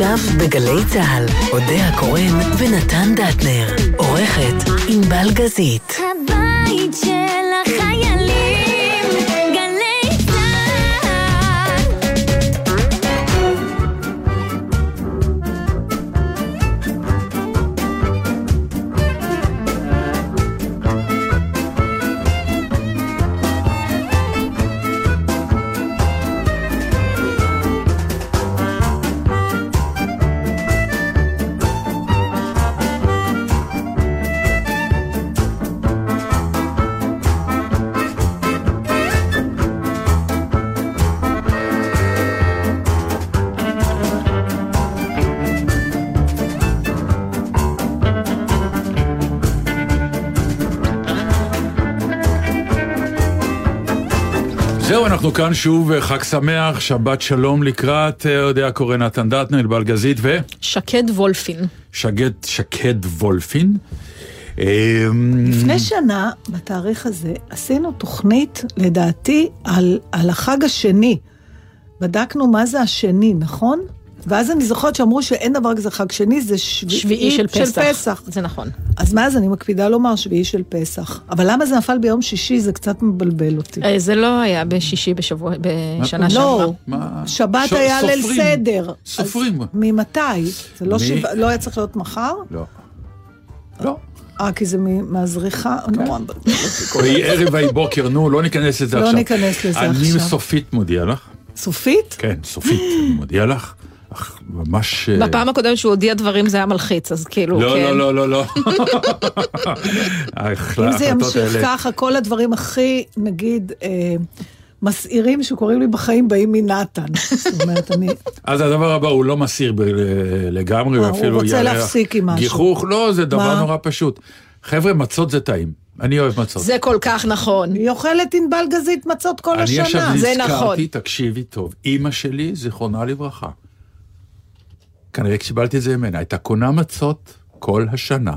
עכשיו בגלי צה"ל, אודה הקורן ונתן דטנר. עורכת ענבל גזית. הבית של אנחנו כאן שוב, חג שמח, שבת שלום לקראת, אה, יודע, קורא נתן דטנר, ענבל גזית שקד וולפין. ושקד שקד וולפין. אה, לפני שנה, בתאריך הזה, עשינו תוכנית, לדעתי, על, על החג השני. בדקנו מה זה השני, נכון? ואז אני זוכרת שאמרו שאין דבר כזה חג שני, זה שביעי, שביעי של פסח. פסח. זה נכון. אז מאז אני מקפידה לומר שביעי של פסח. אבל למה זה נפל ביום שישי, זה קצת מבלבל אותי. אה, זה לא היה בשישי בשבוע, בשנה מה? שעברה. לא, מה? שבת ש- היה ליל סופרים. סדר. סופרים. אז ממתי? זה לא, מ- שבע, לא היה צריך להיות מחר? לא. לא. אה, כי זה מהזריחה? נורא מבלבל אותי. ויהי ערב ויהי בוקר, נו, לא ניכנס לזה לא עכשיו. ניכנס לזה אני עכשיו. סופית מודיע לך. סופית? כן, סופית, אני מודיע לך. אך, ממש... אה, בפעם הקודמת שהוא הודיע דברים זה היה מלחיץ, אז כאילו, לא, כן. לא, לא, לא, לא. אם זה ימשיך ככה, כל הדברים הכי, נגיד, אה, מסעירים שקורים לי בחיים באים מנתן. זאת אומרת, אני... אז הדבר הבא הוא לא מסיר ב- לגמרי, מה, הוא ואפילו רוצה ירח להפסיק עם משהו. גיחוך, לא, זה דבר מה? נורא פשוט. חבר'ה, מצות זה טעים. אני אוהב מצות. זה כל כך נכון. היא אוכלת ענבל גזית מצות כל אני עכשיו השנה. זה נכון. נזכרתי, תקשיבי טוב, אימא שלי, זיכרונה לברכה, כנראה קיבלתי את זה ממנה, הייתה קונה מצות כל השנה,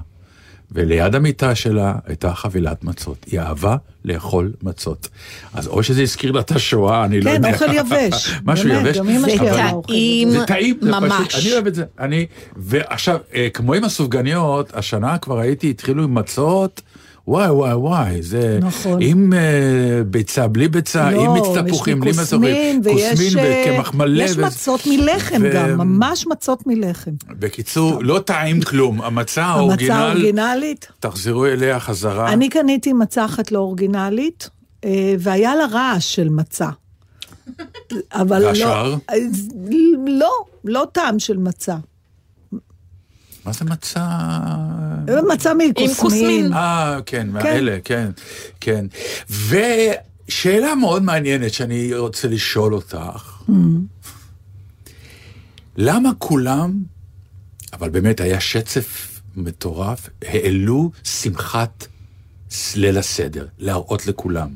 וליד המיטה שלה הייתה חבילת מצות. היא אהבה לאכול מצות. אז או שזה הזכיר לה את השואה, אני לא כן, יודע. אוכל יבש. משהו באמת, יבש. זה. טעים. זה טעים, זה ממש. פשוט, אני אוהב את זה. אני, ועכשיו, אה, כמו עם הסופגניות, השנה כבר הייתי, התחילו עם מצות, וואי וואי וואי, זה... נכון. עם אה, ביצה, בלי ביצה, לא, עם מיץ תפוחים, בלי כוסמין, כוסמין אה, וקמח מלא. יש ו- מצות מלחם ו- גם, ממש מצות מלחם. בקיצור, לא טעים כלום, המצה המצה האורגינל, האורגינלית. תחזרו אליה חזרה. אני קניתי מצה אחת לא אורגינלית, אה, והיה לה רעש של מצה. אבל לא... והשאר? אז לא, לא טעם של מצה. מה זה מצה? מצה. כוסמין. אה, כן, מהאלה, כן, כן. ושאלה מאוד מעניינת שאני רוצה לשאול אותך, למה כולם, אבל באמת היה שצף מטורף, העלו שמחת ליל הסדר, להראות לכולם.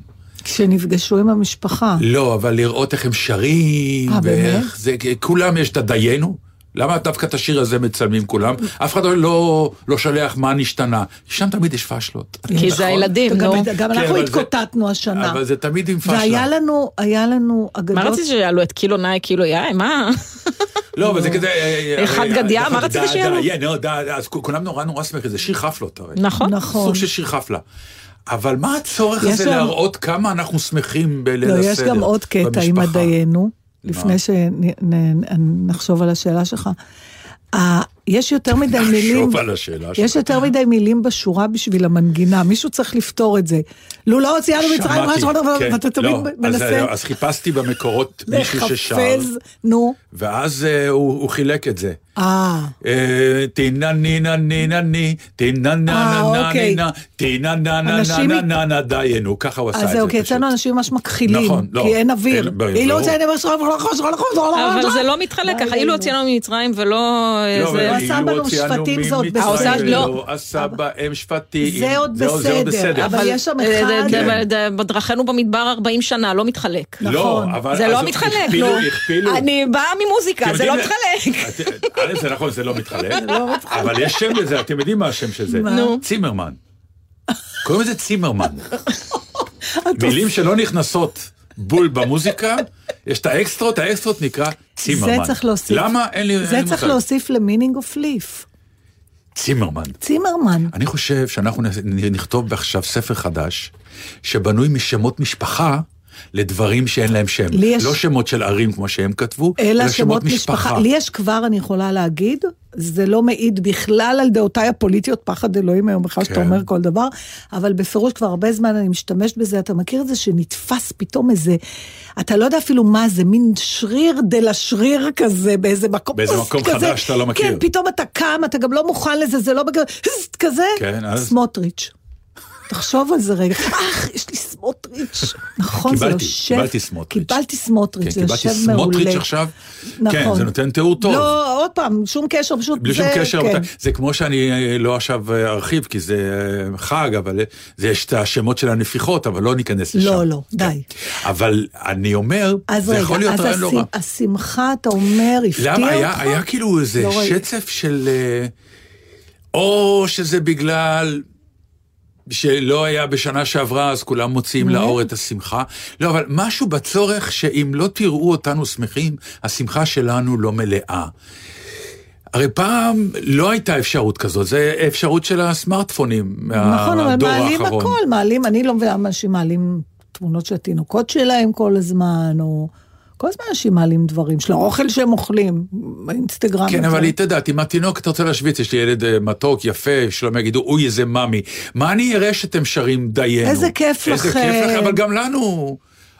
כשנפגשו עם המשפחה. לא, אבל לראות איך הם שרים, אה, ואיך זה, כולם יש את הדיינו. למה דווקא את השיר הזה מצלמים כולם? אף אחד לא, לא שולח מה נשתנה. שם תמיד יש פאשלות. כי זה נכון? הילדים, גם, נו. גם כן, אנחנו אבל זה- התקוטטנו השנה. אבל זה תמיד עם פאשלה. והיה לנו, היה לנו אגדות... מה רצית שיעלו את קילו נאי, קילו יאי? מה? לא, אבל זה כזה... אה, אחד גדיה, נכון, מה רצית שיעלו? אז כולם נורא נורא שמחים, זה שיר חפלות הרי. נכון. נכון. סוג של שיר חפלה. אבל מה הצורך הזה להראות כמה אנחנו שמחים בליל לא, הסדר? יש גם עוד קטע עם? הדיינו, לפני שנחשוב על השאלה שלך. יש יותר מדי מילים. יש יותר מדי מילים בשורה בשביל המנגינה, מישהו צריך לפתור את זה. לו לא הוציאנו מצרים, משהו, כן. ואתה תמיד לא, אז, מנסה אז חיפשתי במקורות מישהו ששר. ואז אה, הוא חילק את זה. טינה נינה נינה ני, טינה נה נה נה. נינה, טינה נה נה נה נה נה דיינו, ככה הוא עשה את אז זה זהו, כי. אצלנו אנשים ממש מכחילים, לא. כי אין אוויר. היא לא רוצה, אבל זה לא מתחלק ככה, אילו הוצאנו ממצרים ולא... לא, אילו בנו הוציאנו שפטים, זה עוד בסדר. ולא עשה בהם שפטים. זה עוד בסדר, אבל יש שם אה, אחד... ד- בדרכנו במדבר 40 שנה, לא מתחלק. נכון. לא, אבל... זה לא מתחלק, נו. אני באה ממוזיקה, זה לא מתחלק. א', זה נכון, זה לא מתחלק, אבל יש שם לזה, אתם יודעים מה השם של זה? צימרמן. קוראים לזה צימרמן. מילים שלא נכנסות בול במוזיקה, יש את האקסטרות, האקסטרות נקרא צימרמן. זה צריך להוסיף. למה? אין לי אין זה לי צריך מושג. להוסיף ל Meaning of Liff. צימרמן. צימרמן. אני חושב שאנחנו נכתוב עכשיו ספר חדש, שבנוי משמות משפחה לדברים שאין להם שם. יש- לא שמות של ערים כמו שהם כתבו, אלא שמות משפחה. לי יש כבר, אני יכולה להגיד, זה לא מעיד בכלל על דעותיי הפוליטיות, פחד אלוהים היום בכלל שאתה כן. אומר כל דבר, אבל בפירוש כבר הרבה זמן אני משתמשת בזה, אתה מכיר את זה שנתפס פתאום איזה, אתה לא יודע אפילו מה זה, מין שריר דה שריר כזה, באיזה מקום, באיזה מקום כזה. חדש שאתה לא מכיר. כן, פתאום אתה קם, אתה גם לא מוכן לזה, זה לא בגלל, כזה, כן, אז? סמוטריץ'. תחשוב על זה רגע. אך, יש לי סמוטריץ'. נכון, זה קיבלתי, יושב. קיבלתי סמוטריץ'. קיבלתי סמוטריץ', כן, זה קיבלתי יושב מעולה. סמוטריץ' עכשיו. נכון. כן, זה נותן תיאור טוב. לא, עוד פעם, שום קשר, פשוט בלי שום קשר, כן. זה כמו שאני אה, לא עכשיו אה, ארחיב, כי זה אה, חג, אבל זה יש את השמות של הנפיחות, אבל לא ניכנס לשם. לא, לא, די. אבל אני אומר, אז זה יכול להיות אז רעיון לא רע. השמחה, אתה אומר, הפתיע אותך? למה? היה, כאילו איזה לא. שצף של... או שזה בגלל שלא היה בשנה שעברה, אז כולם מוציאים לאור את השמחה. לא, אבל משהו בצורך שאם לא תראו אותנו שמחים, השמחה שלנו לא מלאה. הרי פעם לא הייתה אפשרות כזאת, זה אפשרות של הסמארטפונים נכון, אבל מהדור מעלים האחרון. הכל, מעלים, אני לא מבינה למה אנשים מעלים תמונות של התינוקות שלהם כל הזמן, או... כל הזמן אנשים מעלים דברים, של האוכל שהם אוכלים, באינסטגרם. כן. אבל היא תדעת, עם התינוק אתה רוצה להשוויץ, יש לי ילד אה, מתוק, יפה, שלום יגידו, אוי, איזה מאמי. מה אני אראה שאתם שרים דיינו? איזה כיף איזה לכם. כיף לכם, אבל גם לנו.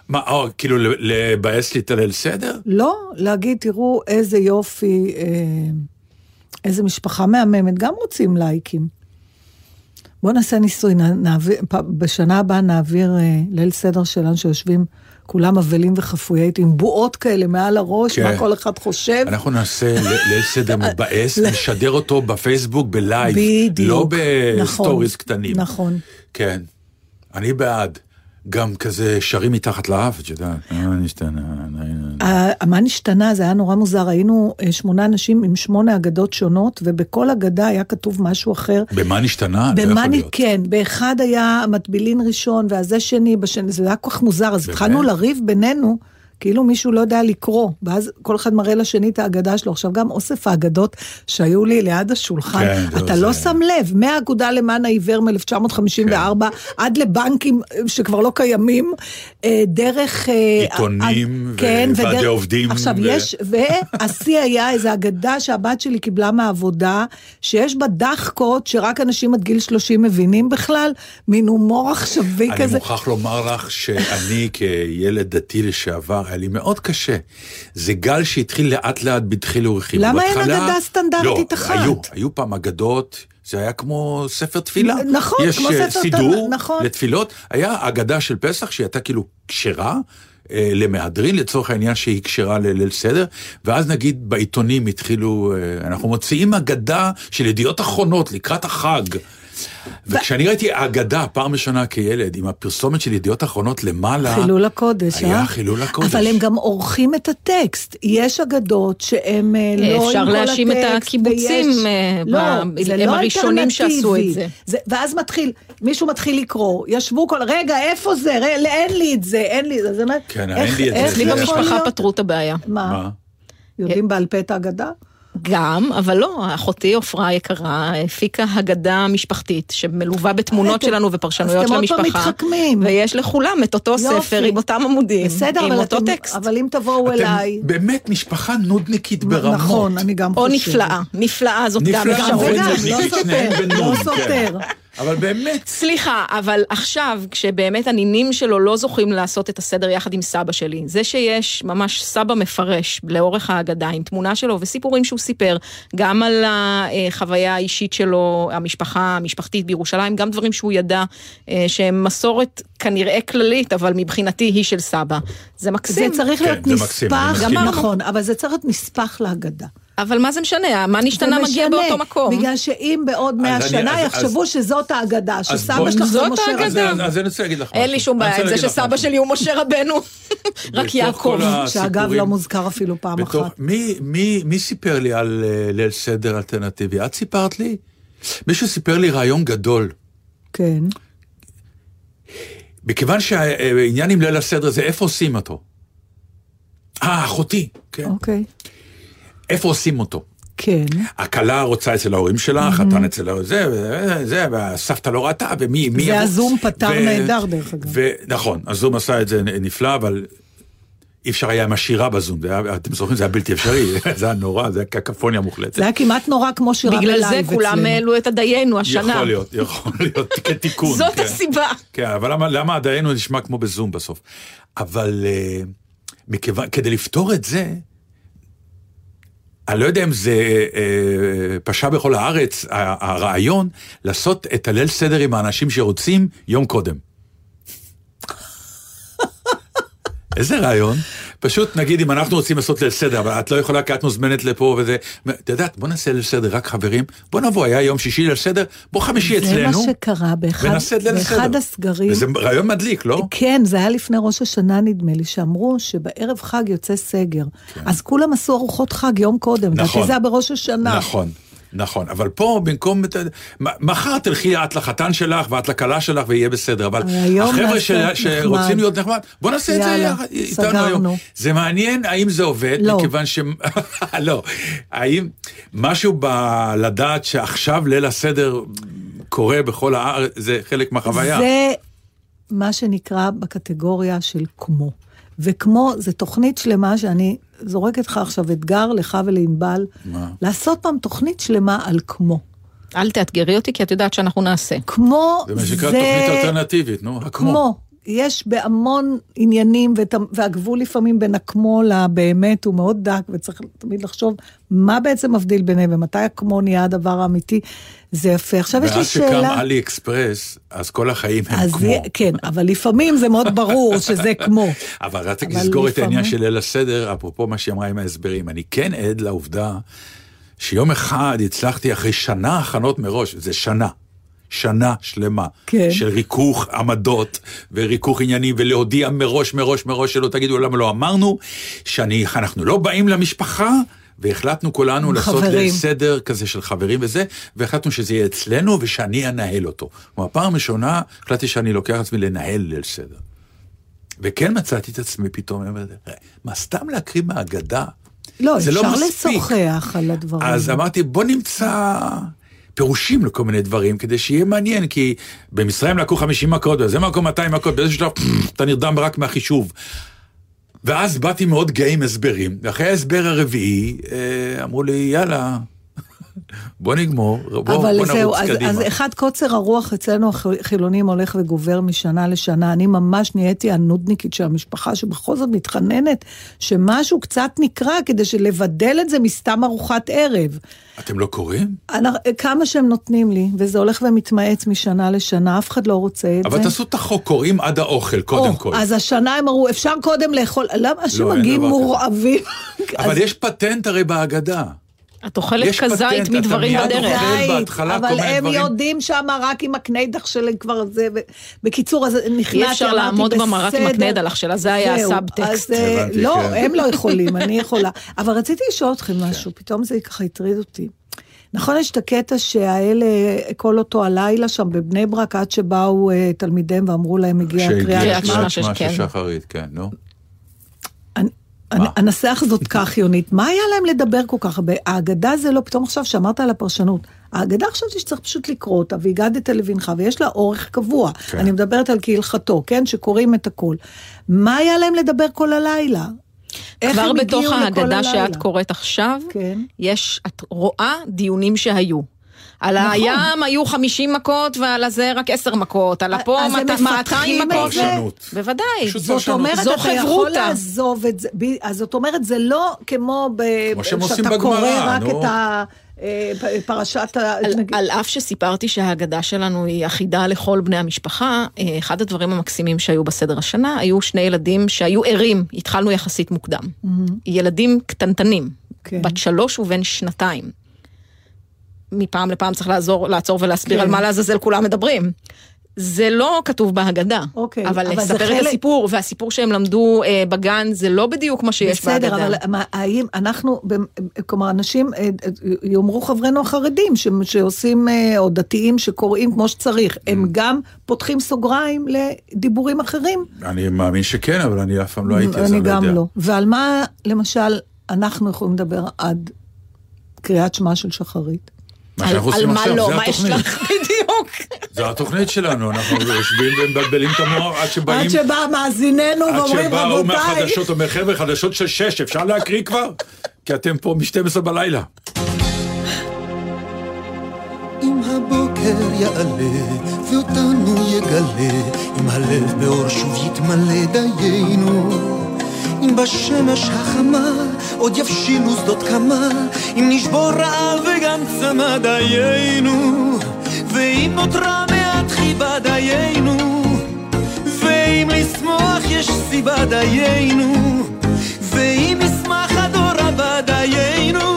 מה, או, כאילו, ל- לבאס להתעלל סדר? לא, להגיד, תראו איזה יופי, אה, איזה משפחה מהממת, גם רוצים לייקים. בואו נעשה ניסוי, נעביר, בשנה הבאה נעביר אה, ליל סדר שלנו שיושבים כולם אבלים וחפויי עם בועות כאלה מעל הראש, כן. מה כל אחד חושב. אנחנו נעשה ליל סדר מבאס, נשדר אותו בפייסבוק ב live. בדיוק. לא נכון, ב stories קטנים. נכון. כן, אני בעד. גם כזה שרים מתחת לאף, את יודעת, מה נשתנה? מה נשתנה? זה היה נורא מוזר. היינו אה, שמונה אנשים עם שמונה הגדות שונות, ובכל הגדה היה כתוב משהו אחר. במה נשתנה? לא במה נ... כן, באחד היה מטבילין ראשון, והזה שני, בשני, זה היה כל כך מוזר, אז? התחלנו לריב בינינו, כאילו מישהו לא יודע לקרוא, ואז כל אחד מראה לשני את ההגדה שלו. עכשיו גם אוסף האגדות שהיו לי ליד השולחן, כן, אתה זה- לא שם לב, מהאגודה למען העיוור מ-1954, עד לבנקים אה, שכבר לא קיימים, אה, דרך... אה, עיתונים אה, כן, וועדי ודרך- עובדים עכשיו, ו- יש, והשיא היה איזו אגדה שהבת שלי קיבלה מהעבודה, שיש בה דחקות שרק אנשים עד גיל 30 מבינים בכלל, מין הומור עכשווי אני כזה. מוכרח לומר לך שאני כילד דתי לשעבר, היה לי מאוד קשה. זה גל שהתחיל לאט לאט בדחילו ורחימו. למה אין בהתחלה- אגדה סטנדרטית לא, אחת? היו, היו פעם אגדות, זה היה כמו ספר תפילה. נכון, יש כמו אה, ספר סידור תפילה, נכון. לתפילות. היה אגדה של פסח שהיא הייתה כאילו כשרה. אה, למהדרין לצורך העניין שהיא כשרה לליל סדר, ואז נגיד בעיתונים התחילו, אה, אנחנו מוציאים אגדה של ידיעות אחרונות לקראת החג. וכשאני ראיתי אגדה פעם ראשונה כילד, עם הפרסומת של ידיעות אחרונות למעלה, חילול הקודש, היה אה? חילול הקודש. אבל הם גם עורכים את הטקסט. יש אגדות שהם אה, לא עם כל הטקסט. אפשר להאשים את הקיבוצים, אה, לא, ב- זה הם לא הראשונים שעשו את. זה. ואז מתחיל, מישהו מתחיל לקרוא, ישבו כל, רגע, איפה זה? אין לי את זה, אין לי את זה. אומרת, כן, אין לי את זה. אצלי במשפחה? פתרו את הבעיה. מה? מה? יודעים בעל פה את האגדה? גם, אבל לא, אחותי עופרה היקרה הפיקה הגדה משפחתית שמלווה בתמונות אתם- שלנו ופרשנויות אז של אתם עוד פעם המשפחה. מתחכמים. ויש לכולם את אותו יופי. ספר עם אותם עמודים, בסדר, עם אבל אותו אתם- טקסט. אבל אם תבואו אליי... אתם באמת משפחה נודניקית ברמות. נכון, אני גם או חושבת. נפלאה, נפלאה זאת גם נפלאה אפשרות. וגם, ונודניקית, לא סותר, כן. אבל באמת, סליחה, אבל עכשיו, כשבאמת הנינים שלו לא זוכים לעשות את הסדר יחד עם סבא שלי, זה שיש ממש סבא מפרש לאורך ההגדה עם תמונה שלו וסיפורים שהוא סיפר, גם על החוויה האישית שלו, המשפחה המשפחתית בירושלים, גם דברים שהוא ידע אה, שהם מסורת כנראה כללית, אבל מבחינתי היא של סבא. זה זה מקסים. צריך כן, להיות זה מקסים, אני נספח. נכון, אבל זה צריך להיות נספח להגדה. אבל מה זה משנה? מה נשתנה מגיע באותו מקום. בגלל שאם בעוד מאה אז אני- שנה אז- יחשבו אז- שזאת האגדה, שסבא שלך זה משה האגדה. רבנו. אז אז אני רוצה להגיד לך משהו. אין לי שום אני בעיה עם זה שסבא משהו. שלי הוא משה רבנו, רק יעקב. שאגב לא מוזכר אפילו פעם בתוך, אחת. מי, מי, מי סיפר לי על אה, ליל סדר אלטרנטיבי? את סיפרת לי? מישהו סיפר לי רעיון גדול. כן. מכיוון שהעניין עם ליל הסדר זה איפה עושים אותו. אה, אחותי, כן. אוקיי. איפה עושים אותו? כן. הכלה רוצה אצל ההורים שלה, החתן אצל ה- זה, זה, והסבתא לא ראתה, ומי... מי זה יבוא? הזום פתר ו- נהדר, דרך אגב. ו- נכון, הזום עשה את זה נפלא, אבל אי אפשר היה עם השירה בזום, זה היה, אתם זוכרים, זה היה בלתי אפשרי, זה היה נורא, זה היה קקפוניה מוחלטת. זה היה כמעט נורא כמו שירה בגלל בלייב זה כולם אצלנו. העלו את הדיינו השנה. יכול להיות, יכול להיות, כתיקון. זאת כן. הסיבה. כן, אבל למה, למה הדיינו נשמע כמו בזום בסוף? אבל אה, מכיוון, כדי לפתור את זה, אני לא יודע אם זה אה, פשע בכל הארץ, הרעיון לעשות את הליל סדר עם האנשים שרוצים יום קודם. איזה רעיון? פשוט נגיד אם אנחנו רוצים לעשות ליל סדר, אבל את לא יכולה כי את מוזמנת לפה וזה, את יודעת, בוא נעשה ליל סדר רק חברים, בוא נבוא, היה יום שישי ליל סדר, בוא חמישי זה אצלנו, מה שקרה באחד. באחד הסגרים. וזה רעיון מדליק, לא? כן, זה היה לפני ראש השנה נדמה לי, שאמרו שבערב חג יוצא סגר. אז כולם עשו ארוחות חג יום קודם, כן. נכון. זה היה בראש השנה. נכון. נכון, אבל פה במקום, מחר תלכי את לחתן שלך ואת לכלה שלך ויהיה בסדר, אבל החבר'ה ש- שרוצים. להיות נחמד, בוא נעשה את זה יאללה, יחד איתנו היום. זה מעניין האם זה עובד, לא. מכיוון ש... לא, האם משהו בלדעת שעכשיו ליל הסדר קורה בכל הארץ, זה חלק מהחוויה. זה מה שנקרא בקטגוריה של כמו. וכמו, זה תוכנית שלמה שאני זורקת לך עכשיו אתגר, לך ולענבל? לעשות פעם תוכנית שלמה על כמו. אל תאתגרי אותי, כי את יודעת שאנחנו נעשה. כמו זה מה שנקרא תוכנית אלטרנטיבית, נו, הכמו. כמו. יש בהמון עניינים, ות- והגבול לפעמים בין הכמו לבאמת הוא מאוד דק, וצריך תמיד לחשוב מה בעצם מבדיל ביניהם, ומתי הכמו נהיה הדבר האמיתי. זה יפה. עכשיו יש לי ואז שקם שאלה. אלי אקספרס, אז כל החיים הם אז כמו. כן, אבל לפעמים זה מאוד ברור שזה כמו. אבל אבל לסגור את העניין לפעמים- של ליל הסדר, אפרופו מה שהיא אמרה עם ההסברים. אני כן עד לעובדה שיום אחד הצלחתי אחרי שנה הכנות מראש, זה שנה. שנה שלמה כן. של ריכוך עמדות וריכוך עניינים ולהודיע מראש מראש מראש שלא תגידו למה לא אמרנו שאנחנו לא באים למשפחה והחלטנו כולנו לעשות סדר כזה של חברים וזה והחלטנו שזה יהיה אצלנו ושאני אנהל אותו. כלומר פעם ראשונה החלטתי שאני לוקח עצמי לנהל ליל סדר. וכן מצאתי את עצמי פתאום, מה סתם להקריא מהאגדה? לא, לא אפשר מספיק. לשוחח על הדברים. אז אמרתי, בוא נמצא פירושים לכל מיני דברים, כדי שיהיה מעניין, כי במצרים לקחו 50 מכות, בזה מקום 200 מכות, באיזשהו שלב אתה נרדם רק מהחישוב. ואז באתי מאוד גאה עם הסברים, ואחרי ההסבר הרביעי, אה, אמרו לי, יאללה, בוא נגמור, בוא, אבל בוא זהו, נרוץ אז, קדימה. אז אחד קוצר הרוח אצלנו החילונים הולך וגובר משנה לשנה. אני ממש נהייתי הנודניקית של המשפחה, שבכל זאת מתחננת שמשהו קצת נקרא כדי לבדל את זה מסתם ארוחת ערב. אתם לא קוראים? אני, כמה שהם נותנים לי, וזה הולך ומתמעץ משנה לשנה, אף אחד לא רוצה את אבל זה. תעשו את החוק, קוראים עד האוכל, קודם או, כל. אז השנה הם אמרו, אפשר קודם לאכול, למה אין שמגיעים. מורעבים? אבל אז- יש פטנט הרי בהגדה. את אוכלת יש כזית מדברים בדרך. אבל הם דברים. יודעים שם רק עם הקניידח שלהם כבר זה, ו... בקיצור, אז נכנעתי, אי אפשר אמרתי, לעמוד במרק עם בסדר. הקניידלח שלה, זה היה הסאבטקסט. אה, לא, כן. הם לא יכולים, אני יכולה. אבל רציתי לשאול אתכם משהו, פתאום זה ככה הטריד אותי. נכון, יש את הקטע שהאלה, כל אותו הלילה שם בבני ברק, עד שבאו אה, תלמידיהם ואמרו להם, הגיעה קריאה קריאת שמע. שמע כן. של שחרית, כן, נו. אנסח זאת כך, יונית. מה היה להם לדבר כל כך הרבה? ההגדה זה לא, פתאום עכשיו שאמרת על הפרשנות. ההגדה חשבתי שצריך פשוט לקרוא אותה, והגדת לבנך, ויש לה אורך קבוע. כן. אני מדברת על כהלכתו, כן? שקוראים את הכל. מה היה להם לדבר כל הלילה? כבר בתוך ההגדה? שאת קוראת עכשיו, כן. יש, את רואה דיונים שהיו. על נכון. הים היו 50 מכות ועל הזה רק 10 מכות, על הפה אז הם מת- 200 מפתחים את מכות. בוודאי. זאת. אומרת, זו אתה יכול. לעזוב את זה, אז זאת אומרת, זה לא כמו שאתה קורא בגמרא, רק נו. את ה... אה, פרשת ה... על, נגיד- על אף שסיפרתי שההגדה שלנו היא אחידה לכל בני המשפחה, אה, אחד הדברים המקסימים שהיו בסדר השנה, היו שני ילדים שהיו ערים, התחלנו יחסית מוקדם. ילדים קטנטנים, כן. בת שלוש ובן שנתיים. מפעם לפעם צריך לעזור, לעצור ולהסביר כן. על מה לעזאזל כולם מדברים. זה לא כתוב בהגדה. אוקיי, אבל אבל לספר את חלק- הסיפור, והסיפור שהם למדו אה, בגן, זה לא בדיוק מה שיש בהגדה. בסדר, אבל מה, האם אנחנו, כלומר, אנשים, אה, אה, יאמרו חברינו החרדים, ש- שעושים, אה, או דתיים שקוראים כמו שצריך, הם גם פותחים סוגריים לדיבורים אחרים? אני מאמין שכן, אבל אני אף פעם לא הייתי, אז אני אני לא גם יודע. לא. ועל מה, למשל, אנחנו יכולים לדבר עד קריאת שמע של שחרית? מה על- שאנחנו על עושים מה עכשיו, לא, זה מה יש התוכנית. לך בדיוק. זה התוכנית שלנו, אנחנו יושבים ומבלבלים את המוח עד שבאים... עד שבא מאזיננו עד ואומרים, שבא ההוא רבותיי, מהחדשות, אומר חבר'ה, חדשות של שש, אפשר להקריא כבר? כי אתם פה מ-12 בלילה. אם הבוקר יעלה ואותנו יגלה, אם הלב באור שוב יתמלא דיינו. אם בשמש החמה עוד יבשילו שדות כמה, אם נשבור רעב וגם צמא דיינו. ואם נותרה מעט חיבה דיינו, ואם לשמוח יש סיבה דיינו, ואם ישמח הדור הבא דיינו,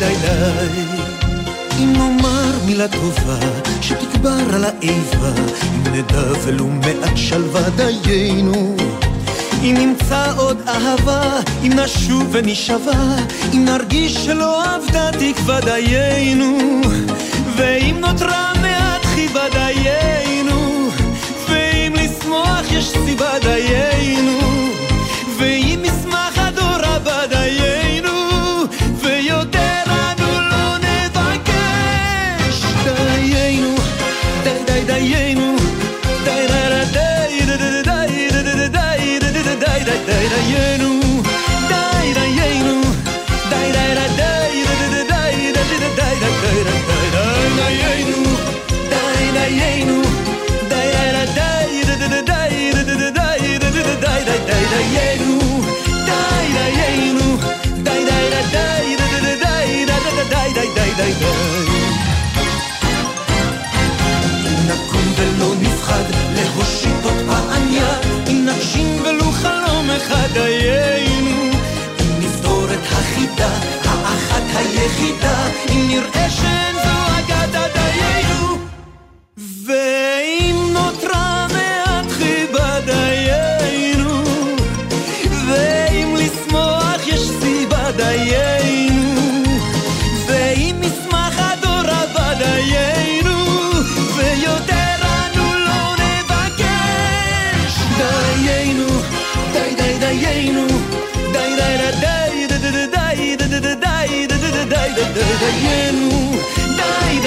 די די אם נאמר מילה טובה שתגבר על האיבה אם נדע ולו מעט שלווה דיינו. אם נמצא עוד אהבה אם נשוב ונשבע אם נרגיש שלא אבדה תקווה דיינו. ואם נותרה מעט חיבה דיינו. ואם לשמוח יש סיבה דיינו אחד דיינו אם נפתור את החידה האחת היחידה אם נראה שאין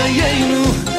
ganhei no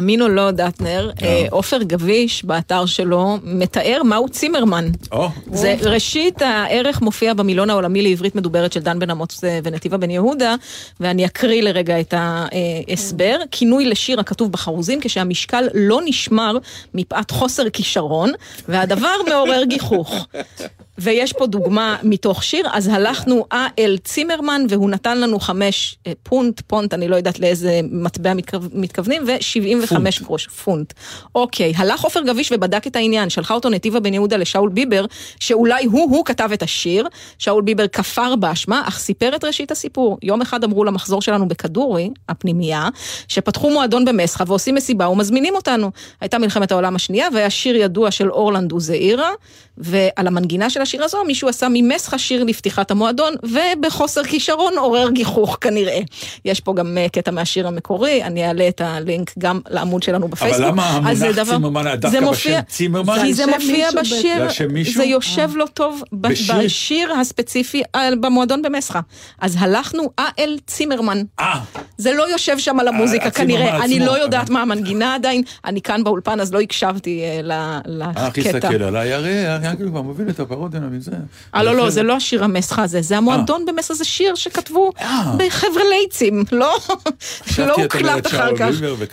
תאמין או לא, דטנר, אה, עופר גביש באתר שלו מתאר מהו צימרמן. זה ראשית הערך מופיע במילון העולמי לעברית מדוברת של דן בן אמוץ אה, ונתיבה בן יהודה, ואני אקריא לרגע את ההסבר. כינוי לשיר הכתוב בחרוזים כשהמשקל לא נשמר מפאת חוסר כישרון, והדבר מעורר גיחוך. ויש פה דוגמה מתוך שיר, אז הלכנו אה אל צימרמן והוא נתן לנו חמש אה, פונט, פונט, אני לא יודעת לאיזה מטבע מתכו- מתכוונים, ו-75 גרוש, פונט. אוקיי, הלך עופר גביש ובדק את העניין, שלחה אותו נתיבה בן יהודה לשאול ביבר, שאולי הוא-הוא כתב את השיר, שאול ביבר כפר באשמה, אך סיפר את ראשית הסיפור. יום אחד אמרו למחזור שלנו בכדורי, הפנימייה, שפתחו מועדון במסחא ועושים מסיבה ומזמינים אותנו. הייתה מלחמת העולם השנייה והיה שיר ידוע של אורלנד וזעירה, ועל המנגינה של השיר הזו, מישהו עשה ממסחה שיר לפתיחת המועדון, ובחוסר כישרון עורר גיחוך כנראה. יש פה גם אה, קטע מהשיר המקורי, אני אעלה את הלינק גם לעמוד שלנו בפייסבוק. אבל למה המונח דבר- צימרמן דווקא מופיע- בשם צימרמן? כי זה מופיע מישהו בשיר, זה יושב לו טוב בשיר? בשיר הספציפי על- במועדון במסחה. אז הלכנו אה-אל צימרמן. אה, זה לא יושב שם על המוזיקה כנראה, אני. לא יודעת מה המנגינה עדיין, אני כאן באולפן אז לא הקשבתי אה, ל- אך לקטע. יסתכל עליי, הרי הרי כבר מוביל את הפרודיה מזה. אה, לא, לא, זה לא השיר המסחה הזה, זה המועדון במסחה, זה שיר שכתבו אה. בחבר'ה לייצים, לא לא הוקלט אחר כך.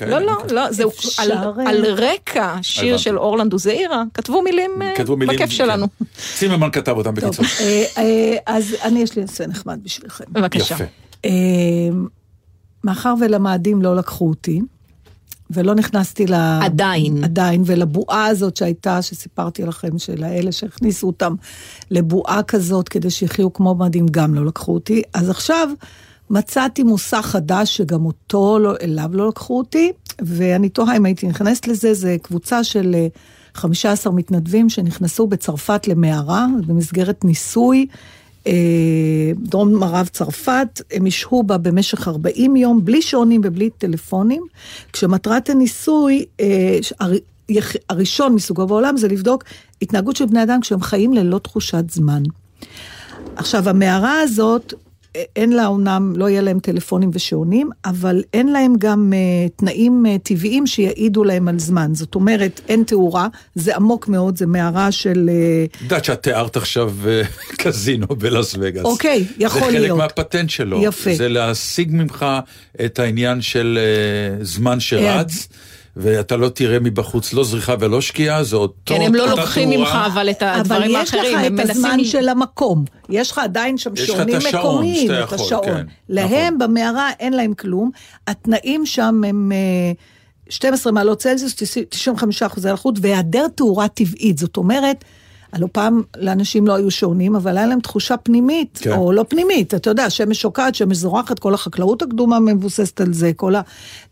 לא, לא. לא, זה על- אה, על רקע שיר. של אורלנדו זעירה, כתבו מילים אה, בכיף שלנו. כן. צימרמן כתב אותם בקיצור. אה, אה, אז אני, יש לי נושא נחמד בשבילכם. בבקשה. אה, מאחר ולמאדים לא לקחו אותי, ולא נכנסתי ל... עדיין. עדיין, ולבועה הזאת שהייתה, שסיפרתי לכם, של האלה שהכניסו אותם לבועה כזאת כדי שיחיו כמו מאדים, גם לא לקחו אותי. אז עכשיו מצאתי מושא חדש שגם אותו, לא, אליו לא לקחו אותי, ואני תוהה אם הייתי נכנסת לזה, זה קבוצה של אה, 15 מתנדבים שנכנסו בצרפת למערה, במסגרת ניסוי. אה, דרום מערב צרפת, הם ישהו בה במשך 40 יום, בלי שעונים ובלי טלפונים, כשמטרת הניסוי, אה, הראשון מסוגו בעולם, זה לבדוק התנהגות של בני אדם כשהם חיים ללא תחושת זמן. עכשיו, המערה הזאת, אין לה אומנם, לא יהיה להם טלפונים ושעונים, אבל אין להם גם uh, תנאים uh, טבעיים שיעידו להם על זמן. זאת אומרת, אין תאורה, זה עמוק מאוד, זה מערה של... Uh, יודעת שאת תיארת עכשיו אה, קזינו בלאס וגאס. אוקיי, יכול זה חלק להיות. מהפטנט שלו. יפה. זה להשיג ממך את העניין של אה, זמן שרץ, ואתה לא תראה מבחוץ לא זריחה ולא שקיעה, זה אותו... כן, הם לא לוקחים תאורה. ממך אבל את אבל הדברים יש לך האחרים, הם את הזמן מנסים... של המקום. יש לך עדיין שם יש לך את שעונים השעון מקומיים, שאתה את יכול, השעון. כן, להם נכון. במערה אין להם כלום. התנאים שם הם אה, 12 מעלות צלזיוס, 95 אחוזי לחות, והיעדר תאורה טבעית. זאת אומרת, הלוא פעם לאנשים לא היו שעונים, אבל היה להם תחושה פנימית, כן. או לא פנימית, אתה יודע, שמש שוקעת, שמש זורחת, כל החקלאות הקדומה מבוססת על זה, כל ה...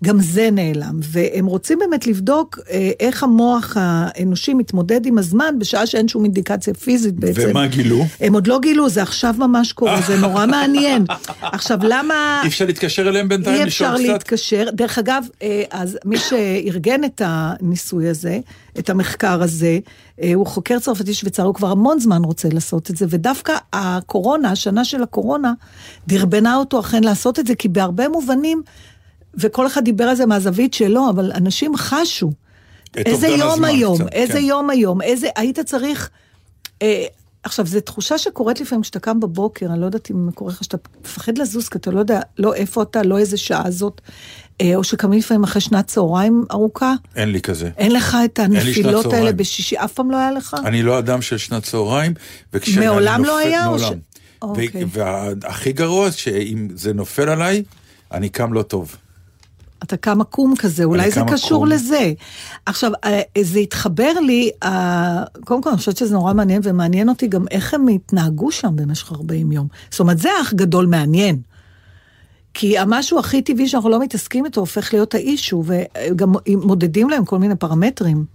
גם זה נעלם. והם רוצים באמת לבדוק אה, איך המוח האנושי מתמודד עם הזמן, בשעה שאין שום אינדיקציה פיזית בעצם. ומה גילו? הם עוד לא גילו, זה עכשיו ממש קורה, זה נורא מעניין. עכשיו, למה... אי אפשר להתקשר אליהם בינתיים? אי לשאול אפשר קצת? להתקשר. דרך אגב, אה, אז מי שארגן את הניסוי הזה, את המחקר הזה, אה, הוא חוקר צרפתי שוויצרי, הוא כבר המון זמן רוצה לעשות את זה, ודווקא הקורונה, השנה של הקורונה, דרבנה אותו אכן לעשות את זה, כי בהרבה מובנים, וכל אחד דיבר על זה מהזווית שלו, אבל אנשים חשו. איזה יום הזמן היום, קצת, איזה כן. יום היום, איזה, היית צריך... אה, עכשיו, זו תחושה שקורית לפעמים כשאתה קם בבוקר, אני לא יודעת אם קורה לך שאתה מפחד לזוז, כי אתה לא יודע לא איפה אתה, לא איזה שעה זאת, או שקמים לפעמים אחרי שנת צהריים ארוכה. אין לי כזה. אין לך את הנפילות האלה. בשישי, אף פעם לא היה לך? אני לא אדם של שנת צהריים, וכשאני מעולם נופל- לא היה, או ש- מעולם. אוקיי. והכי גרוע, שאם זה נופל עליי, אני קם לא טוב. אתה קם עקום כזה, אולי זה קשור עקום. לזה. עכשיו, אה, זה התחבר לי, אה, קודם כל אני חושבת שזה נורא מעניין, ומעניין אותי גם איך הם התנהגו שם במשך 40 יום. זאת אומרת, זה אח גדול מעניין. כי המשהו הכי טבעי שאנחנו לא מתעסקים איתו הופך להיות האישו, וגם מודדים להם כל מיני פרמטרים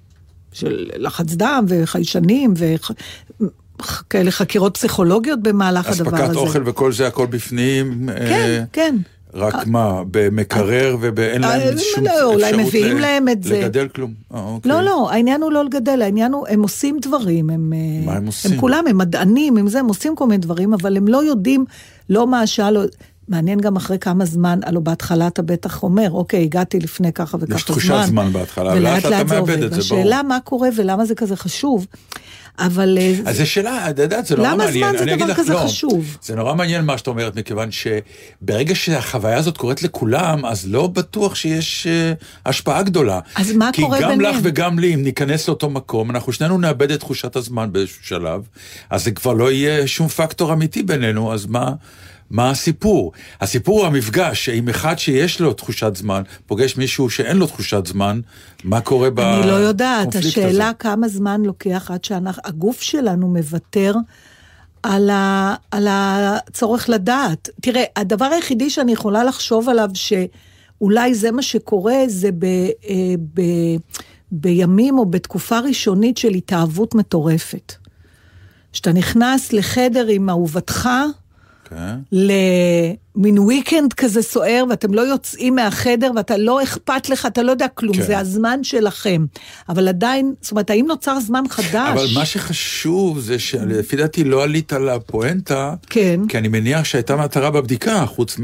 של לחץ דם וחיישנים וכאלה חקירות פסיכולוגיות במהלך הדבר הזה. אספקת אוכל וכל זה, הכל בפנים. כן, אה, כן. רק מה, במקרר ואין אה, להם לא, שום לא, אולי אפשרות מביאים ל- להם את זה. לגדל כלום. אה, אוקיי. לא, לא, העניין הוא לא לגדל, העניין הוא, הם עושים דברים, הם... אה, מה הם עושים? הם כולם, הם מדענים, הם זה, הם עושים כל מיני דברים, אבל הם לא יודעים, לא מה השעה. מעניין גם אחרי כמה זמן, הלוא בהתחלה אתה בטח אומר, אוקיי, הגעתי לפני ככה וככה זמן. יש תחושת זמן בהתחלה, ולאט לאט אתה זה עובד. השאלה מה קורה ולמה זה כזה חשוב, אבל... אה, אז זו שאלה, את יודעת, זה נורא למה מעניין. זמן זה דבר כזה לא, חשוב? זה נורא מעניין מה שאת אומרת, מכיוון שברגע שהחוויה הזאת קורית לכולם, אז לא בטוח שיש אה, השפעה גדולה. אז מה קורה כי גם ביניהם? לך וגם לי, אם ניכנס לאותו מקום, אנחנו שנינו נאבד את תחושת הזמן באיזשהו שלב, אז זה כבר לא יהיה שום פקטור אמיתי בינינו, אז מה... מה הסיפור? הסיפור הוא המפגש עם אחד שיש לו תחושת זמן, פוגש מישהו שאין לו תחושת זמן, מה קורה בקונפליקט אני הזה? לא יודעת, השאלה כמה זמן לוקח עד שהגוף שלנו מוותר על, ה, על הצורך לדעת. תראה, הדבר היחידי שאני יכולה לחשוב עליו, שאולי זה מה שקורה, זה ב, אה, ב, בימים או בתקופה ראשונית של התאהבות מטורפת. שאתה נכנס לחדר עם אהובתך, כן. למין weekend כזה סוער, ואתם לא יוצאים מהחדר, ואתה לא אכפת לך, אתה לא יודע כלום, כן. זה הזמן שלכם. אבל עדיין, זאת אומרת, האם נוצר זמן חדש? אבל מה שחשוב זה שלפי דעתי לא עלית על הפואנטה, כן. כי אני מניח שהייתה מטרה בבדיקה, חוץ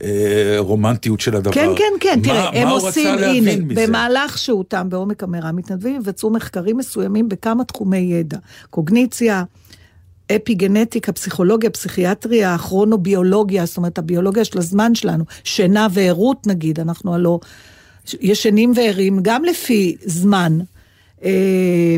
מהרומנטיות של הדבר. כן, כן, כן, מה- תראה, הם מה הוא עושים, הנה, מזה? במהלך שהותם בעומק המראה, מתנדבים יבצעו מחקרים מסוימים בכמה תחומי ידע. קוגניציה, אפיגנטיקה, פסיכולוגיה, פסיכיאטריה, כרונוביולוגיה, זאת אומרת, הביולוגיה של הזמן שלנו, שינה וערות נגיד, אנחנו הלא ישנים וערים, גם לפי זמן. אה,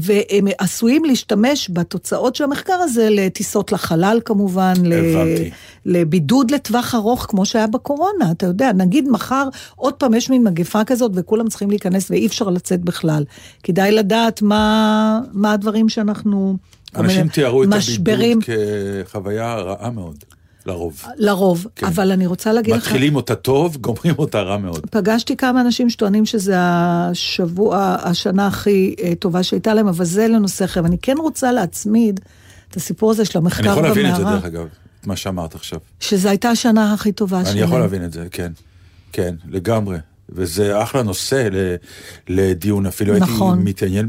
והם עשויים להשתמש בתוצאות של המחקר הזה לטיסות לחלל כמובן, הבנתי. לבידוד לטווח ארוך, כמו שהיה בקורונה, אתה יודע, נגיד מחר עוד פעם יש מין מגפה כזאת וכולם צריכים להיכנס ואי אפשר לצאת בכלל. כדאי לדעת מה, מה הדברים שאנחנו... אנשים תיארו את משברים, הבידוד כחוויה רעה מאוד, לרוב. לרוב, כן. אבל אני רוצה להגיד לך... מתחילים אותה טוב, גומרים אותה רע מאוד. פגשתי כמה אנשים שטוענים שזה השבוע, השנה הכי אה, טובה שהייתה להם, אבל זה לנושא אחר. ואני כן רוצה להצמיד את הסיפור הזה של המחקר אני במערה. יכול להבין את זה, דרך אגב, את מה שאמרת עכשיו. שזו הייתה השנה הכי טובה שלהם. אני יכול להבין את זה, כן. כן, לגמרי. וזה אחלה נושא לדיון, אפילו נכון. הייתי מתעניין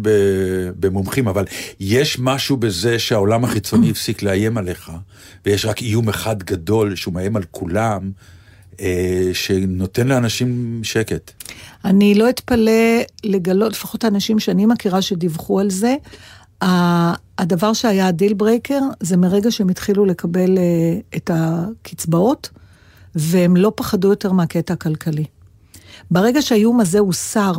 במומחים, אבל יש משהו בזה שהעולם החיצוני הפסיק לאיים עליך, ויש רק איום אחד גדול שהוא מאיים על כולם, אה, שנותן לאנשים שקט. אני לא אתפלא לגלות, לפחות האנשים שאני מכירה שדיווחו על זה, הדבר שהיה ה deal breaker, זה מרגע שהם התחילו לקבל אה, את הקצבאות, והם לא פחדו יותר מהקטע הכלכלי. ברגע שהאיום הזה הוסר,